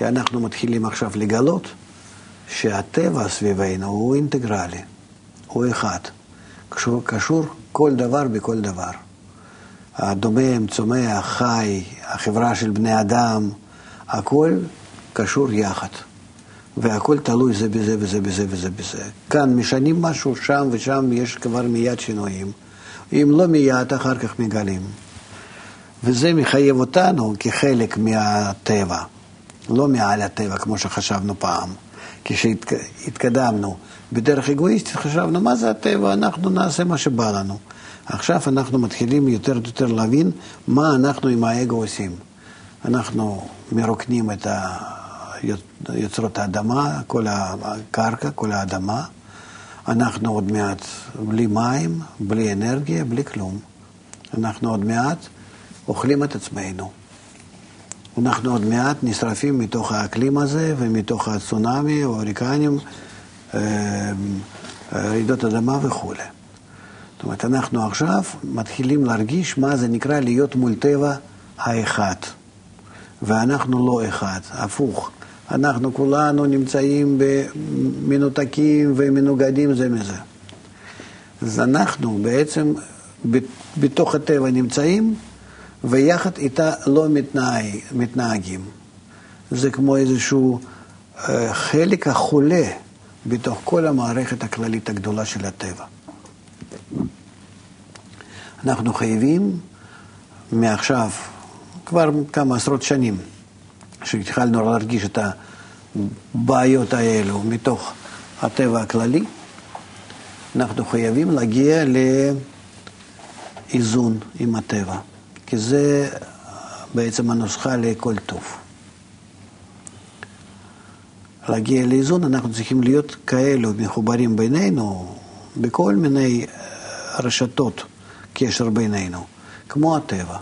כי אנחנו מתחילים עכשיו לגלות שהטבע סביבנו הוא אינטגרלי, הוא אחד. קשור, קשור כל דבר בכל דבר. הדומם, צומח, חי, החברה של בני אדם, הכל קשור יחד. והכל תלוי זה בזה וזה בזה וזה בזה. כאן משנים משהו, שם ושם יש כבר מיד שינויים. אם לא מיד, אחר כך מגלים. וזה מחייב אותנו כחלק מהטבע, לא מעל הטבע כמו שחשבנו פעם. כשהתקדמנו בדרך אגואיסטית חשבנו מה זה הטבע, אנחנו נעשה מה שבא לנו. עכשיו אנחנו מתחילים יותר ויותר להבין מה אנחנו עם האגו עושים. אנחנו מרוקנים את יוצרות האדמה, כל הקרקע, כל האדמה. אנחנו עוד מעט בלי מים, בלי אנרגיה, בלי כלום. אנחנו עוד מעט אוכלים את עצמנו. אנחנו עוד מעט נשרפים מתוך האקלים הזה ומתוך הצונאמי, ההוריקנים, אה, אה, רעידות אדמה וכולי. זאת אומרת, אנחנו עכשיו מתחילים להרגיש מה זה נקרא להיות מול טבע האחד. ואנחנו לא אחד, הפוך. אנחנו כולנו נמצאים במנותקים ומנוגדים זה מזה. אז אנחנו בעצם בתוך הטבע נמצאים, ויחד איתה לא מתנהג, מתנהגים. זה כמו איזשהו אה, חלק החולה בתוך כל המערכת הכללית הגדולה של הטבע. אנחנו חייבים מעכשיו, כבר כמה עשרות שנים, שהתחלנו להרגיש את הבעיות האלו מתוך הטבע הכללי, אנחנו חייבים להגיע לאיזון עם הטבע, כי זה בעצם הנוסחה לכל טוב. להגיע לאיזון אנחנו צריכים להיות כאלו מחוברים בינינו בכל מיני רשתות קשר בינינו, כמו הטבע.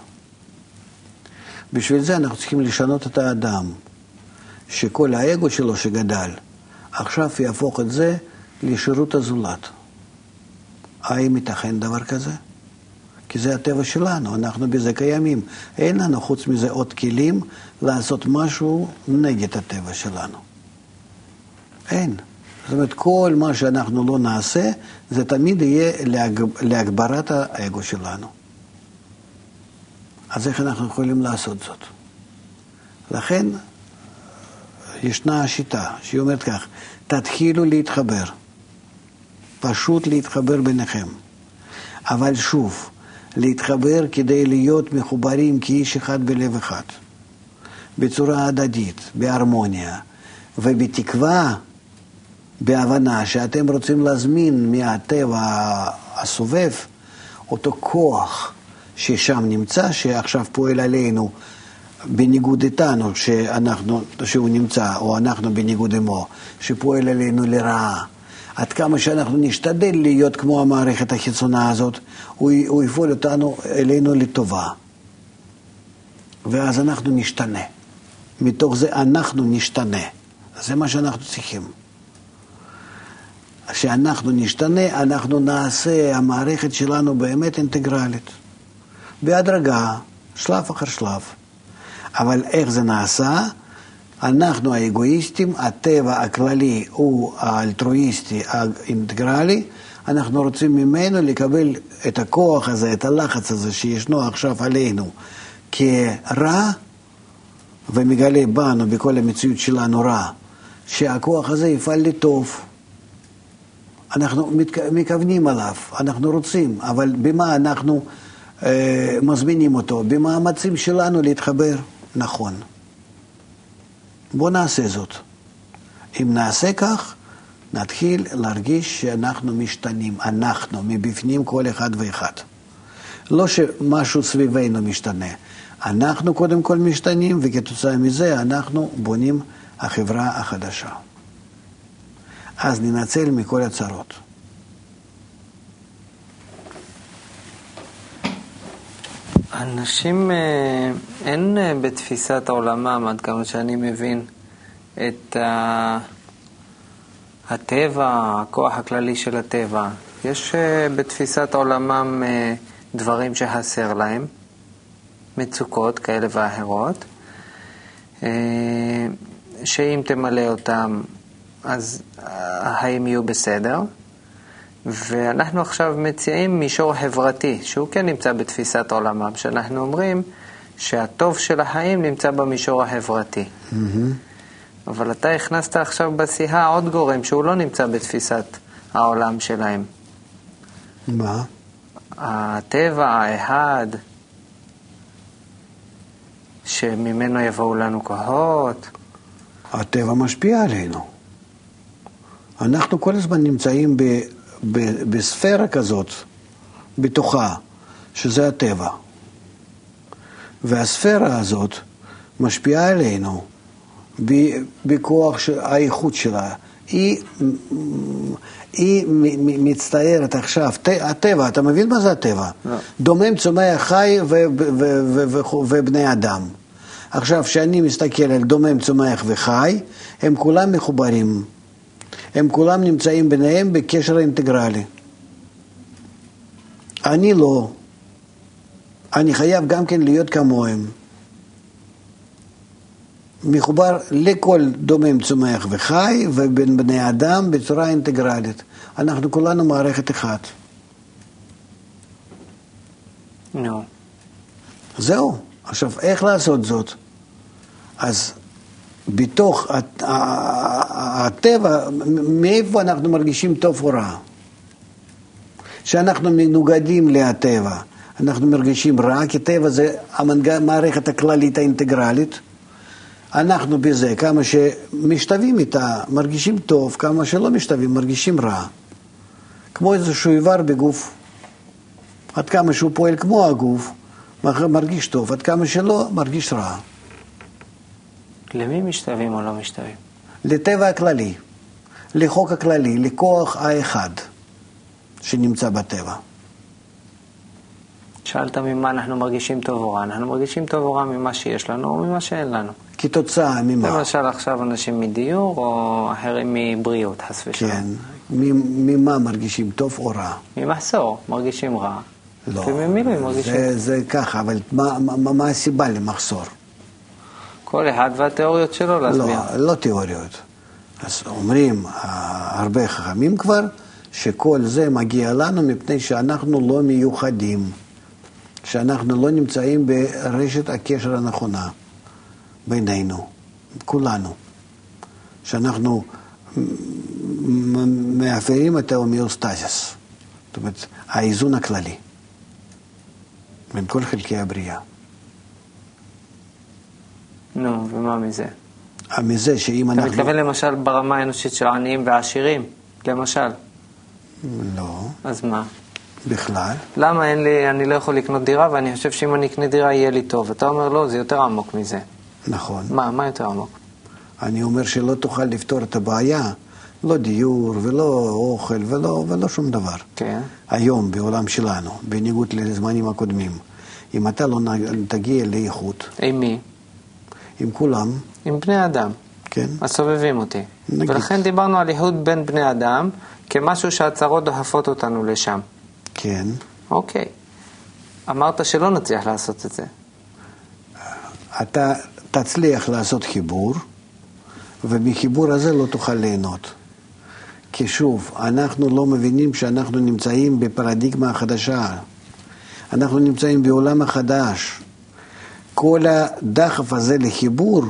בשביל זה אנחנו צריכים לשנות את האדם, שכל האגו שלו שגדל, עכשיו יהפוך את זה לשירות הזולת. האם ייתכן דבר כזה? כי זה הטבע שלנו, אנחנו בזה קיימים. אין לנו חוץ מזה עוד כלים לעשות משהו נגד הטבע שלנו. אין. זאת אומרת, כל מה שאנחנו לא נעשה, זה תמיד יהיה להג... להגברת האגו שלנו. אז איך אנחנו יכולים לעשות זאת? לכן, ישנה השיטה שהיא אומרת כך, תתחילו להתחבר. פשוט להתחבר ביניכם. אבל שוב, להתחבר כדי להיות מחוברים כאיש אחד בלב אחד. בצורה הדדית, בהרמוניה, ובתקווה בהבנה שאתם רוצים להזמין מהטבע הסובב אותו כוח ששם נמצא, שעכשיו פועל עלינו בניגוד איתנו, שאנחנו, שהוא נמצא, או אנחנו בניגוד עמו, שפועל עלינו לרעה. עד כמה שאנחנו נשתדל להיות כמו המערכת החיצונה הזאת, הוא, הוא יפעול אותנו אלינו לטובה. ואז אנחנו נשתנה. מתוך זה אנחנו נשתנה. זה מה שאנחנו צריכים. שאנחנו נשתנה, אנחנו נעשה, המערכת שלנו באמת אינטגרלית. בהדרגה, שלב אחר שלב. אבל איך זה נעשה? אנחנו האגואיסטים, הטבע הכללי הוא האלטרואיסטי האינטגרלי, אנחנו רוצים ממנו לקבל את הכוח הזה, את הלחץ הזה שישנו עכשיו עלינו כרע, ומגלה בנו, בכל המציאות שלנו רע, שהכוח הזה יפעל לטוב. אנחנו מכוונים עליו, אנחנו רוצים, אבל במה אנחנו אה, מזמינים אותו? במאמצים שלנו להתחבר נכון. בואו נעשה זאת. אם נעשה כך, נתחיל להרגיש שאנחנו משתנים, אנחנו, מבפנים כל אחד ואחד. לא שמשהו סביבנו משתנה. אנחנו קודם כל משתנים, וכתוצאה מזה אנחנו בונים החברה החדשה. אז ננצל מכל הצרות. אנשים, אה, אין אה, בתפיסת עולמם, עד כמה שאני מבין, את ה... הטבע, הכוח הכללי של הטבע. יש uh, בתפיסת עולמם דברים שחסר להם, מצוקות כאלה ואחרות, שאם תמלא אותם, אז החיים יהיו בסדר. ואנחנו עכשיו מציעים מישור חברתי, שהוא כן נמצא בתפיסת עולמם, שאנחנו אומרים שהטוב של החיים נמצא במישור החברתי. Mm-hmm. אבל אתה הכנסת עכשיו בשיחה עוד גורם שהוא לא נמצא בתפיסת העולם שלהם. מה? הטבע האחד, שממנו יבואו לנו כוחות. הטבע משפיע עלינו. אנחנו כל הזמן נמצאים ב, ב, בספירה כזאת, בתוכה, שזה הטבע. והספירה הזאת משפיעה עלינו. בכוח האיכות שלה. היא, היא מצטיירת עכשיו, הטבע, אתה מבין מה זה הטבע? לא. דומם, צומח, חי ו, ו, ו, ו, ו, ובני אדם. עכשיו, כשאני מסתכל על דומם, צומח וחי, הם כולם מחוברים. הם כולם נמצאים ביניהם בקשר אינטגרלי. אני לא. אני חייב גם כן להיות כמוהם. מחובר לכל דומם, צומח וחי, ובין בני אדם בצורה אינטגרלית. אנחנו כולנו מערכת אחת. No. זהו. עכשיו, איך לעשות זאת? אז בתוך הטבע, מאיפה אנחנו מרגישים טוב או רע? שאנחנו מנוגדים לטבע, אנחנו מרגישים רע, כי טבע זה המערכת הכללית האינטגרלית. אנחנו בזה, כמה שמשתווים איתה, מרגישים טוב, כמה שלא משתווים, מרגישים רע. כמו איזשהו איבר בגוף. עד כמה שהוא פועל כמו הגוף, מרגיש טוב, עד כמה שלא, מרגיש רע. למי משתווים או לא משתווים? לטבע הכללי, לחוק הכללי, לכוח האחד שנמצא בטבע. שאלת ממה אנחנו מרגישים טוב או רע. אנחנו מרגישים טוב או רע ממה שיש לנו או ממה שאין לנו. כתוצאה ממה? למשל עכשיו אנשים מדיור או אחרים מבריאות, חס ושלום. כן. ממה מרגישים טוב או רע? ממחסור, מרגישים רע. לא. וממילואים מרגישים... זה, זה ככה, אבל מה, מה, מה הסיבה למחסור? כל אחד והתיאוריות שלו להסביר. לא, לא תיאוריות. אז אומרים הרבה חכמים כבר, שכל זה מגיע לנו מפני שאנחנו לא מיוחדים. שאנחנו לא נמצאים ברשת הקשר הנכונה בינינו, כולנו. שאנחנו מאפיינים את ההומיוסטזיס, זאת אומרת, האיזון הכללי בין כל חלקי הבריאה. נו, ומה מזה? מזה שאם אנחנו... אתה מתכוון למשל ברמה האנושית של עניים ועשירים, למשל? לא. אז מה? בכלל. למה אין לי, אני לא יכול לקנות דירה ואני חושב שאם אני אקנה דירה יהיה לי טוב. אתה אומר לא, זה יותר עמוק מזה. נכון. מה, מה יותר עמוק? אני אומר שלא תוכל לפתור את הבעיה, לא דיור ולא אוכל ולא, ולא שום דבר. כן. היום בעולם שלנו, בניגוד לזמנים הקודמים, אם אתה לא תגיע לאיכות. עם מי? עם כולם. עם בני אדם. כן. הסובבים אותי. נגיד. ולכן דיברנו על איכות בין בני אדם כמשהו שהצהרות דוחפות אותנו לשם. כן. אוקיי. אמרת שלא נצליח לעשות את זה. אתה תצליח לעשות חיבור, ומחיבור הזה לא תוכל ליהנות. כי שוב, אנחנו לא מבינים שאנחנו נמצאים בפרדיגמה החדשה. אנחנו נמצאים בעולם החדש. כל הדחף הזה לחיבור,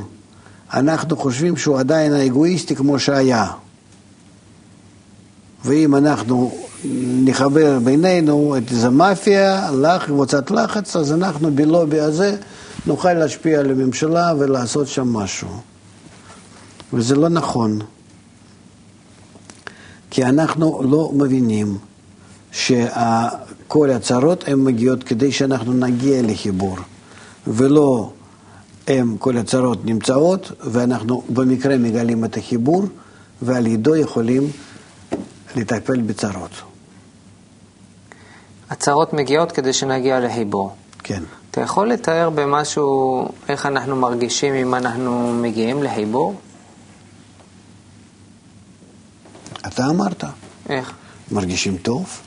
אנחנו חושבים שהוא עדיין האגואיסטי כמו שהיה. ואם אנחנו נחבר בינינו את איזה מאפיה, לח, קבוצת לחץ, אז אנחנו בלובי הזה נוכל להשפיע על הממשלה ולעשות שם משהו. וזה לא נכון, כי אנחנו לא מבינים שכל הצהרות הן מגיעות כדי שאנחנו נגיע לחיבור, ולא הם, כל הצהרות נמצאות, ואנחנו במקרה מגלים את החיבור, ועל ידו יכולים לטפל בצרות. הצהרות מגיעות כדי שנגיע לחיבור. כן. אתה יכול לתאר במשהו איך אנחנו מרגישים אם אנחנו מגיעים לחיבור? אתה אמרת. איך? מרגישים טוב,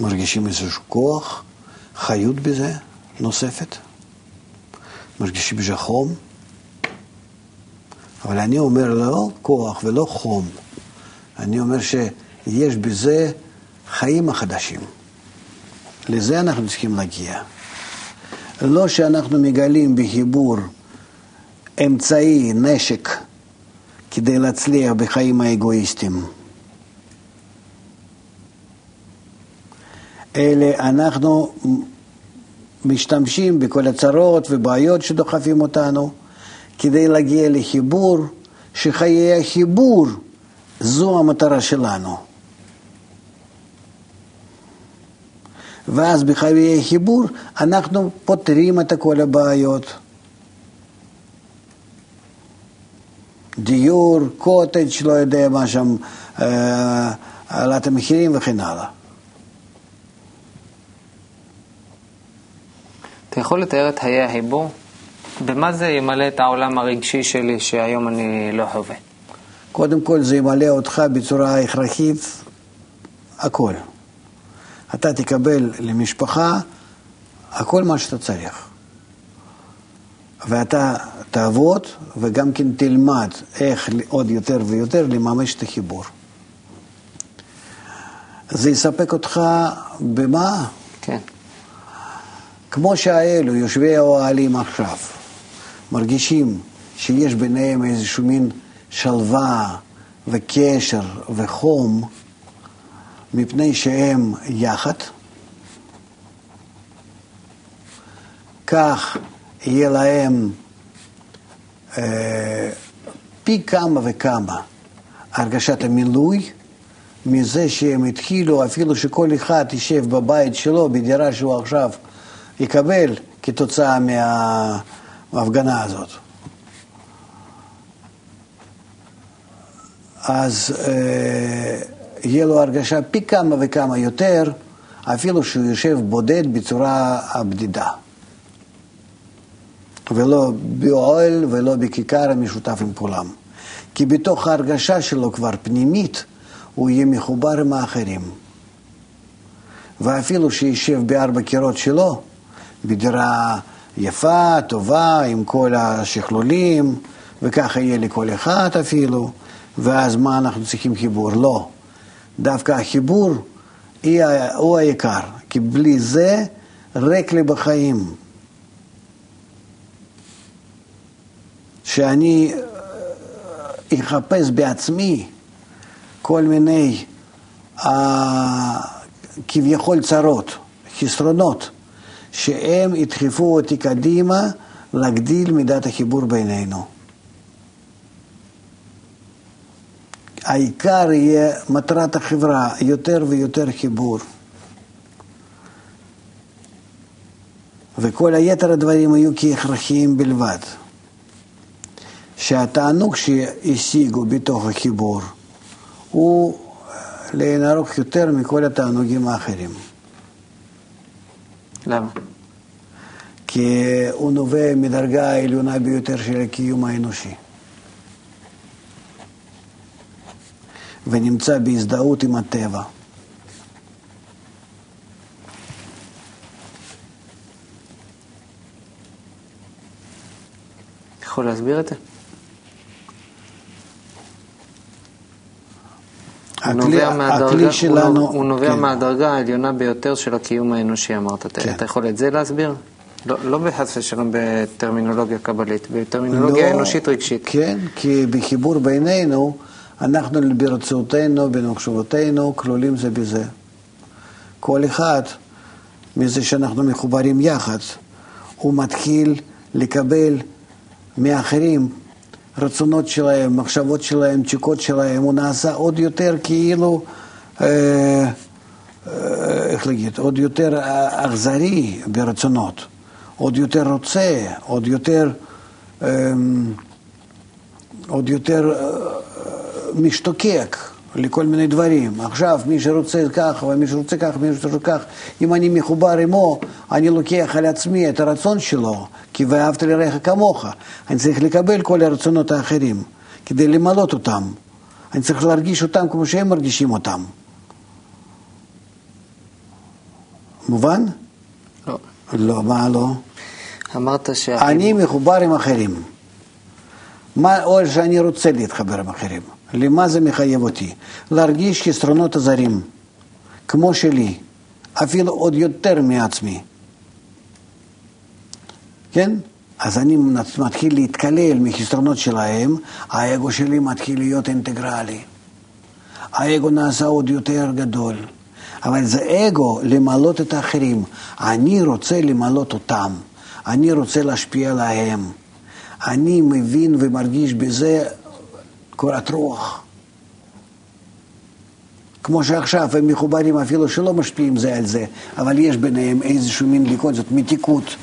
מרגישים איזשהו כוח, חיות בזה נוספת, מרגישים בזה חום, אבל אני אומר לא כוח ולא חום, אני אומר שיש בזה חיים החדשים. לזה אנחנו צריכים להגיע. לא שאנחנו מגלים בחיבור אמצעי, נשק, כדי להצליח בחיים האגואיסטיים. אלא אנחנו משתמשים בכל הצרות ובעיות שדוחפים אותנו כדי להגיע לחיבור, שחיי החיבור זו המטרה שלנו. ואז בחיי החיבור אנחנו פותרים את כל הבעיות. דיור, קוטג', לא יודע מה שם, אה, העלאת המחירים וכן הלאה. אתה יכול לתאר את חיי החיבור? במה זה ימלא את העולם הרגשי שלי שהיום אני לא חווה? קודם כל זה ימלא אותך בצורה הכרחית הכל. אתה תקבל למשפחה הכל מה שאתה צריך. ואתה תעבוד וגם כן תלמד איך עוד יותר ויותר לממש את החיבור. זה יספק אותך במה? כמו שהאלו, יושבי האוהלים עכשיו, מרגישים שיש ביניהם איזשהו מין שלווה וקשר וחום, מפני שהם יחד, כך יהיה להם אה, פי כמה וכמה הרגשת המילוי מזה שהם התחילו, אפילו שכל אחד יישב בבית שלו, בדירה שהוא עכשיו יקבל כתוצאה מההפגנה הזאת. אז אה, יהיה לו הרגשה פי כמה וכמה יותר, אפילו שהוא יושב בודד בצורה הבדידה. ולא באוהל ולא בכיכר המשותף עם כולם. כי בתוך ההרגשה שלו כבר פנימית, הוא יהיה מחובר עם האחרים. ואפילו שישב בארבע קירות שלו, בדירה יפה, טובה, עם כל השכלולים, וככה יהיה לכל אחד אפילו, ואז מה אנחנו צריכים חיבור? לא. דווקא החיבור הוא העיקר, כי בלי זה ריק לי בחיים. שאני אה, אחפש בעצמי כל מיני uh, כביכול צרות, חסרונות, שהם ידחפו אותי קדימה להגדיל מידת החיבור בינינו. העיקר יהיה מטרת החברה, יותר ויותר חיבור. וכל היתר הדברים יהיו כהכרחיים בלבד. שהתענוג שהשיגו בתוך החיבור הוא לאין ארוך יותר מכל התענוגים האחרים. למה? כי הוא נובע מדרגה העליונה ביותר של הקיום האנושי. ונמצא בהזדהות עם הטבע. יכול להסביר את זה? הכלי, מהדרגה, הכלי שלנו... הוא נובע כן. מהדרגה העליונה ביותר של הקיום האנושי, אמרת. כן. אתה יכול את זה להסביר? לא, לא בחס ושלום בטרמינולוגיה קבלית, בטרמינולוגיה לא, אנושית רגשית. כן, כי בחיבור בינינו, אנחנו ברצונותינו, במחשבותינו, כלולים זה בזה. כל אחד, מזה שאנחנו מחוברים יחד, הוא מתחיל לקבל מאחרים רצונות שלהם, מחשבות שלהם, תשוקות שלהם, הוא נעשה עוד יותר כאילו, אה, אה, איך להגיד, עוד יותר אכזרי ברצונות, עוד יותר רוצה, עוד יותר, אה, עוד יותר משתוקק לכל מיני דברים. עכשיו, מי שרוצה כך ומי שרוצה כך ומי שרוצה כך, אם אני מחובר עמו, אני לוקח על עצמי את הרצון שלו, כי ואהבת לרעך כמוך. אני צריך לקבל כל הרצונות האחרים כדי למלות אותם. אני צריך להרגיש אותם כמו שהם מרגישים אותם. מובן? לא. לא, מה לא? אמרת שה... אני מחובר עם אחרים. מה, או שאני רוצה להתחבר עם אחרים. למה זה מחייב אותי? להרגיש חסרונות הזרים, כמו שלי, אפילו עוד יותר מעצמי. כן? אז אני מתחיל להתקלל מחסרונות שלהם, האגו שלי מתחיל להיות אינטגרלי. האגו נעשה עוד יותר גדול. אבל זה אגו למלות את האחרים. אני רוצה למלות אותם. אני רוצה להשפיע עליהם. אני מבין ומרגיש בזה קורת רוח. כמו שעכשיו הם מחוברים אפילו שלא משפיעים זה על זה, אבל יש ביניהם איזשהו מין ליקוד, זאת מתיקות,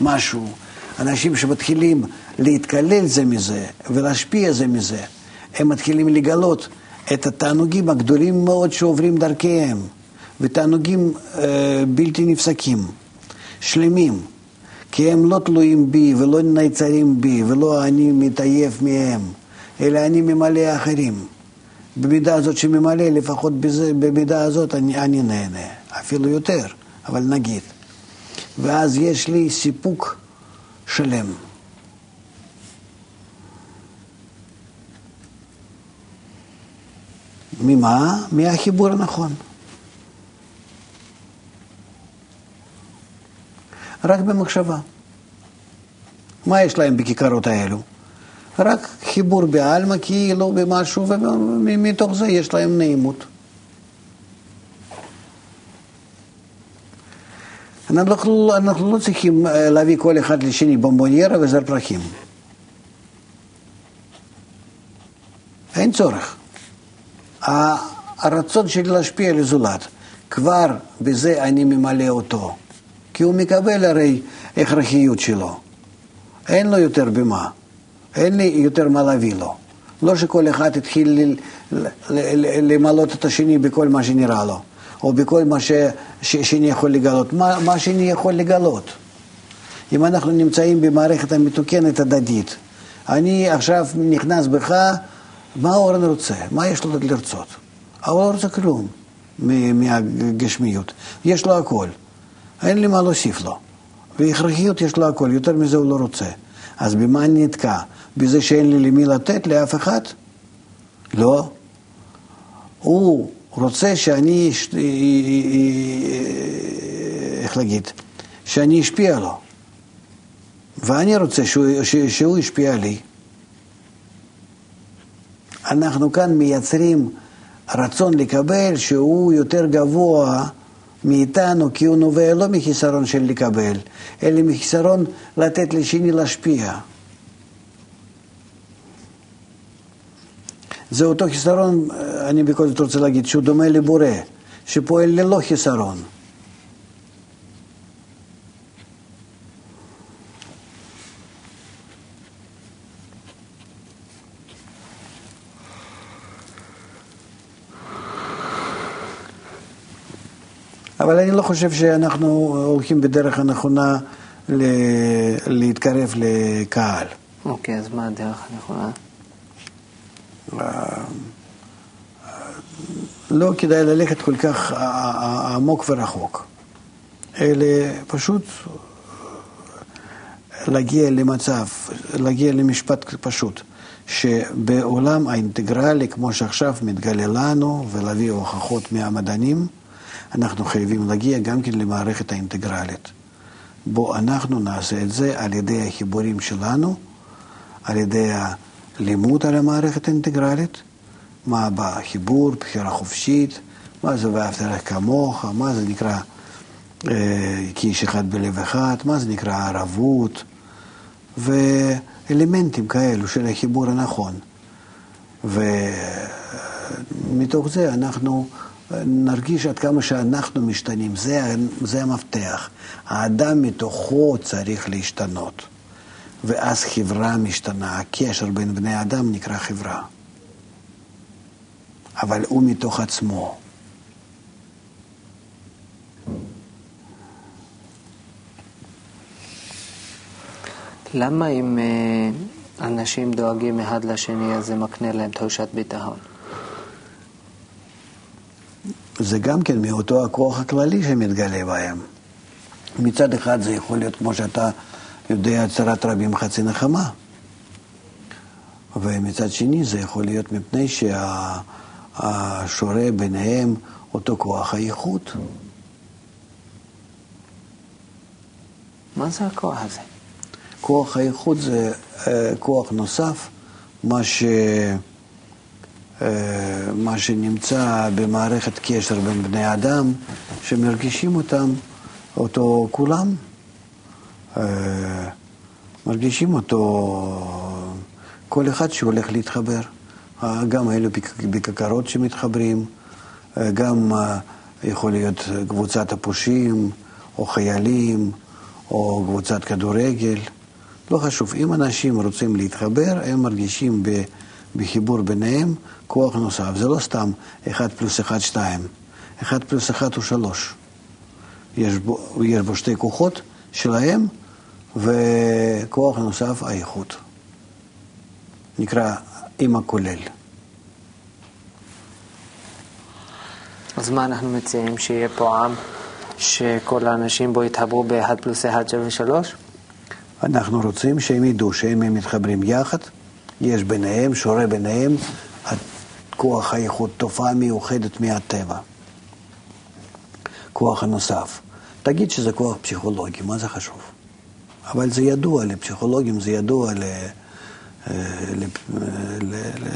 משהו. אנשים שמתחילים להתקלל זה מזה ולהשפיע זה מזה, הם מתחילים לגלות את התענוגים הגדולים מאוד שעוברים דרכיהם, ותענוגים אה, בלתי נפסקים, שלמים, כי הם לא תלויים בי ולא נעצרים בי ולא אני מתעייף מהם, אלא אני ממלא אחרים. במידה הזאת שממלא, לפחות בזה, במידה הזאת אני, אני נהנה, אפילו יותר, אבל נגיד. ואז יש לי סיפוק שלם. ממה? מהחיבור הנכון. רק במחשבה. מה יש להם בכיכרות האלו? רק חיבור בעלמא כאילו במשהו, ומתוך זה יש להם נעימות. אנחנו, אנחנו לא צריכים להביא כל אחד לשני בומבוניירה וזר פרחים. אין צורך. הרצון שלי להשפיע על הזולת, כבר בזה אני ממלא אותו. כי הוא מקבל הרי הכרחיות שלו. אין לו יותר במה. אין לי יותר מה להביא לו. לא שכל אחד יתחיל למלות את השני בכל מה שנראה לו, או בכל מה ששני יכול לגלות. מה, מה יכול לגלות? אם אנחנו נמצאים במערכת המתוקנת הדדית, אני עכשיו נכנס בך, מה אורן רוצה? מה יש לו לרצות? הוא לא רוצה כלום מהגשמיות. יש לו הכל. אין לי מה להוסיף לו. והכרחיות יש לו הכל, יותר מזה הוא לא רוצה. אז במה אני נתקע? בזה שאין לי למי לתת לאף אחד? לא. הוא רוצה שאני, איך להגיד, שאני אשפיע לו. ואני רוצה שהוא, שהוא ישפיע לי. אנחנו כאן מייצרים רצון לקבל שהוא יותר גבוה מאיתנו, כי הוא נובע לא מחיסרון של לקבל, אלא מחיסרון לתת לשני להשפיע. זה אותו חיסרון, אני בכל זאת רוצה להגיד, שהוא דומה לבורא, שפועל ללא חיסרון. אבל אני לא חושב שאנחנו הולכים בדרך הנכונה להתקרב לקהל. אוקיי, אז מה הדרך הנכונה? לא כדאי ללכת כל כך עמוק ורחוק, אלא פשוט להגיע למצב, להגיע למשפט פשוט, שבעולם האינטגרלי, כמו שעכשיו מתגלה לנו, ולהביא הוכחות מהמדענים, אנחנו חייבים להגיע גם כן למערכת האינטגרלית. בו אנחנו נעשה את זה על ידי החיבורים שלנו, על ידי הלימוד על המערכת האינטגרלית, מה בחיבור, בחירה חופשית, מה זה ואהבת לך כמוך, מה זה נקרא אה, כאיש אחד בלב אחד, מה זה נקרא ערבות, ואלמנטים כאלו של החיבור הנכון. ומתוך זה אנחנו נרגיש עד כמה שאנחנו משתנים, זה, זה המפתח. האדם מתוכו צריך להשתנות. ואז חברה משתנה, הקשר בין בני אדם נקרא חברה. אבל הוא מתוך עצמו. למה אם אה, אנשים דואגים אחד לשני, אז זה מקנה להם תחושת ביטחון? זה גם כן מאותו הכוח הכללי שמתגלה בהם. מצד אחד זה יכול להיות, כמו שאתה יודע, צרת רבים חצי נחמה. ומצד שני זה יכול להיות מפני שהשורה ביניהם אותו כוח האיכות. מה זה הכוח הזה? כוח האיכות זה אה, כוח נוסף, מה, ש... אה, מה שנמצא במערכת קשר בין בני אדם, שמרגישים אותם, אותו כולם, מרגישים אותו כל אחד שהולך להתחבר. גם אלו בכיכרות שמתחברים, גם יכול להיות קבוצת הפושעים, או חיילים, או קבוצת כדורגל. לא חשוב, אם אנשים רוצים להתחבר, הם מרגישים בחיבור ביניהם כוח נוסף. זה לא סתם 1 פלוס 1, 2. 1 פלוס 1 הוא 3. יש בו, יש בו שתי כוחות שלהם, וכוח נוסף, האיכות. נקרא עם הכולל. אז מה אנחנו מציעים? שיהיה פה עם שכל האנשים בו יתחברו ב-1 פלוס 1 שווה 3? אנחנו רוצים שהם ידעו שאם הם מתחברים יחד, יש ביניהם, שורה ביניהם, כוח האיכות, תופעה מיוחדת מהטבע. כוח הנוסף. תגיד שזה כוח פסיכולוגי, מה זה חשוב? אבל זה ידוע לפסיכולוגים, זה ידוע ל...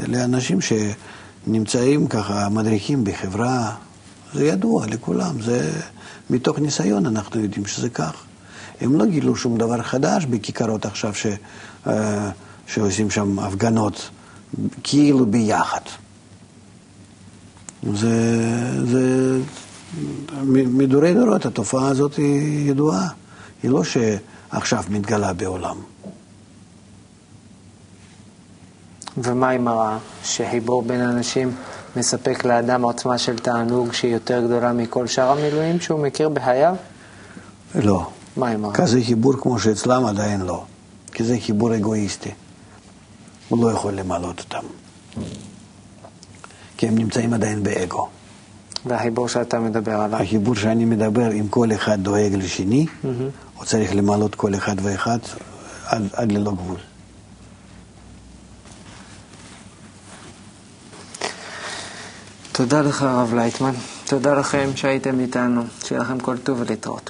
לאנשים שנמצאים ככה, מדריכים בחברה, זה ידוע לכולם, זה מתוך ניסיון אנחנו יודעים שזה כך. הם לא גילו שום דבר חדש בכיכרות עכשיו ש, אה, שעושים שם הפגנות, כאילו ביחד. זה, זה מדורי דורות, התופעה הזאת היא ידועה, היא לא שעכשיו מתגלה בעולם. ומה עם הרע? שחיבור בין אנשים מספק לאדם עוצמה של תענוג שהיא יותר גדולה מכל שאר המילואים שהוא מכיר בחייו? לא. מה עם הרע? כזה חיבור כמו שאצלם עדיין לא. כי זה חיבור אגואיסטי. הוא לא יכול למלות אותם. כי הם נמצאים עדיין באגו. והחיבור שאתה מדבר עליו? החיבור שאני מדבר, אם כל אחד דואג לשני, mm-hmm. הוא צריך למלות כל אחד ואחד עד, עד ללא גבול. תודה לך, הרב לייטמן. תודה לכם שהייתם איתנו. שיהיה לכם כל טוב ולהתראות.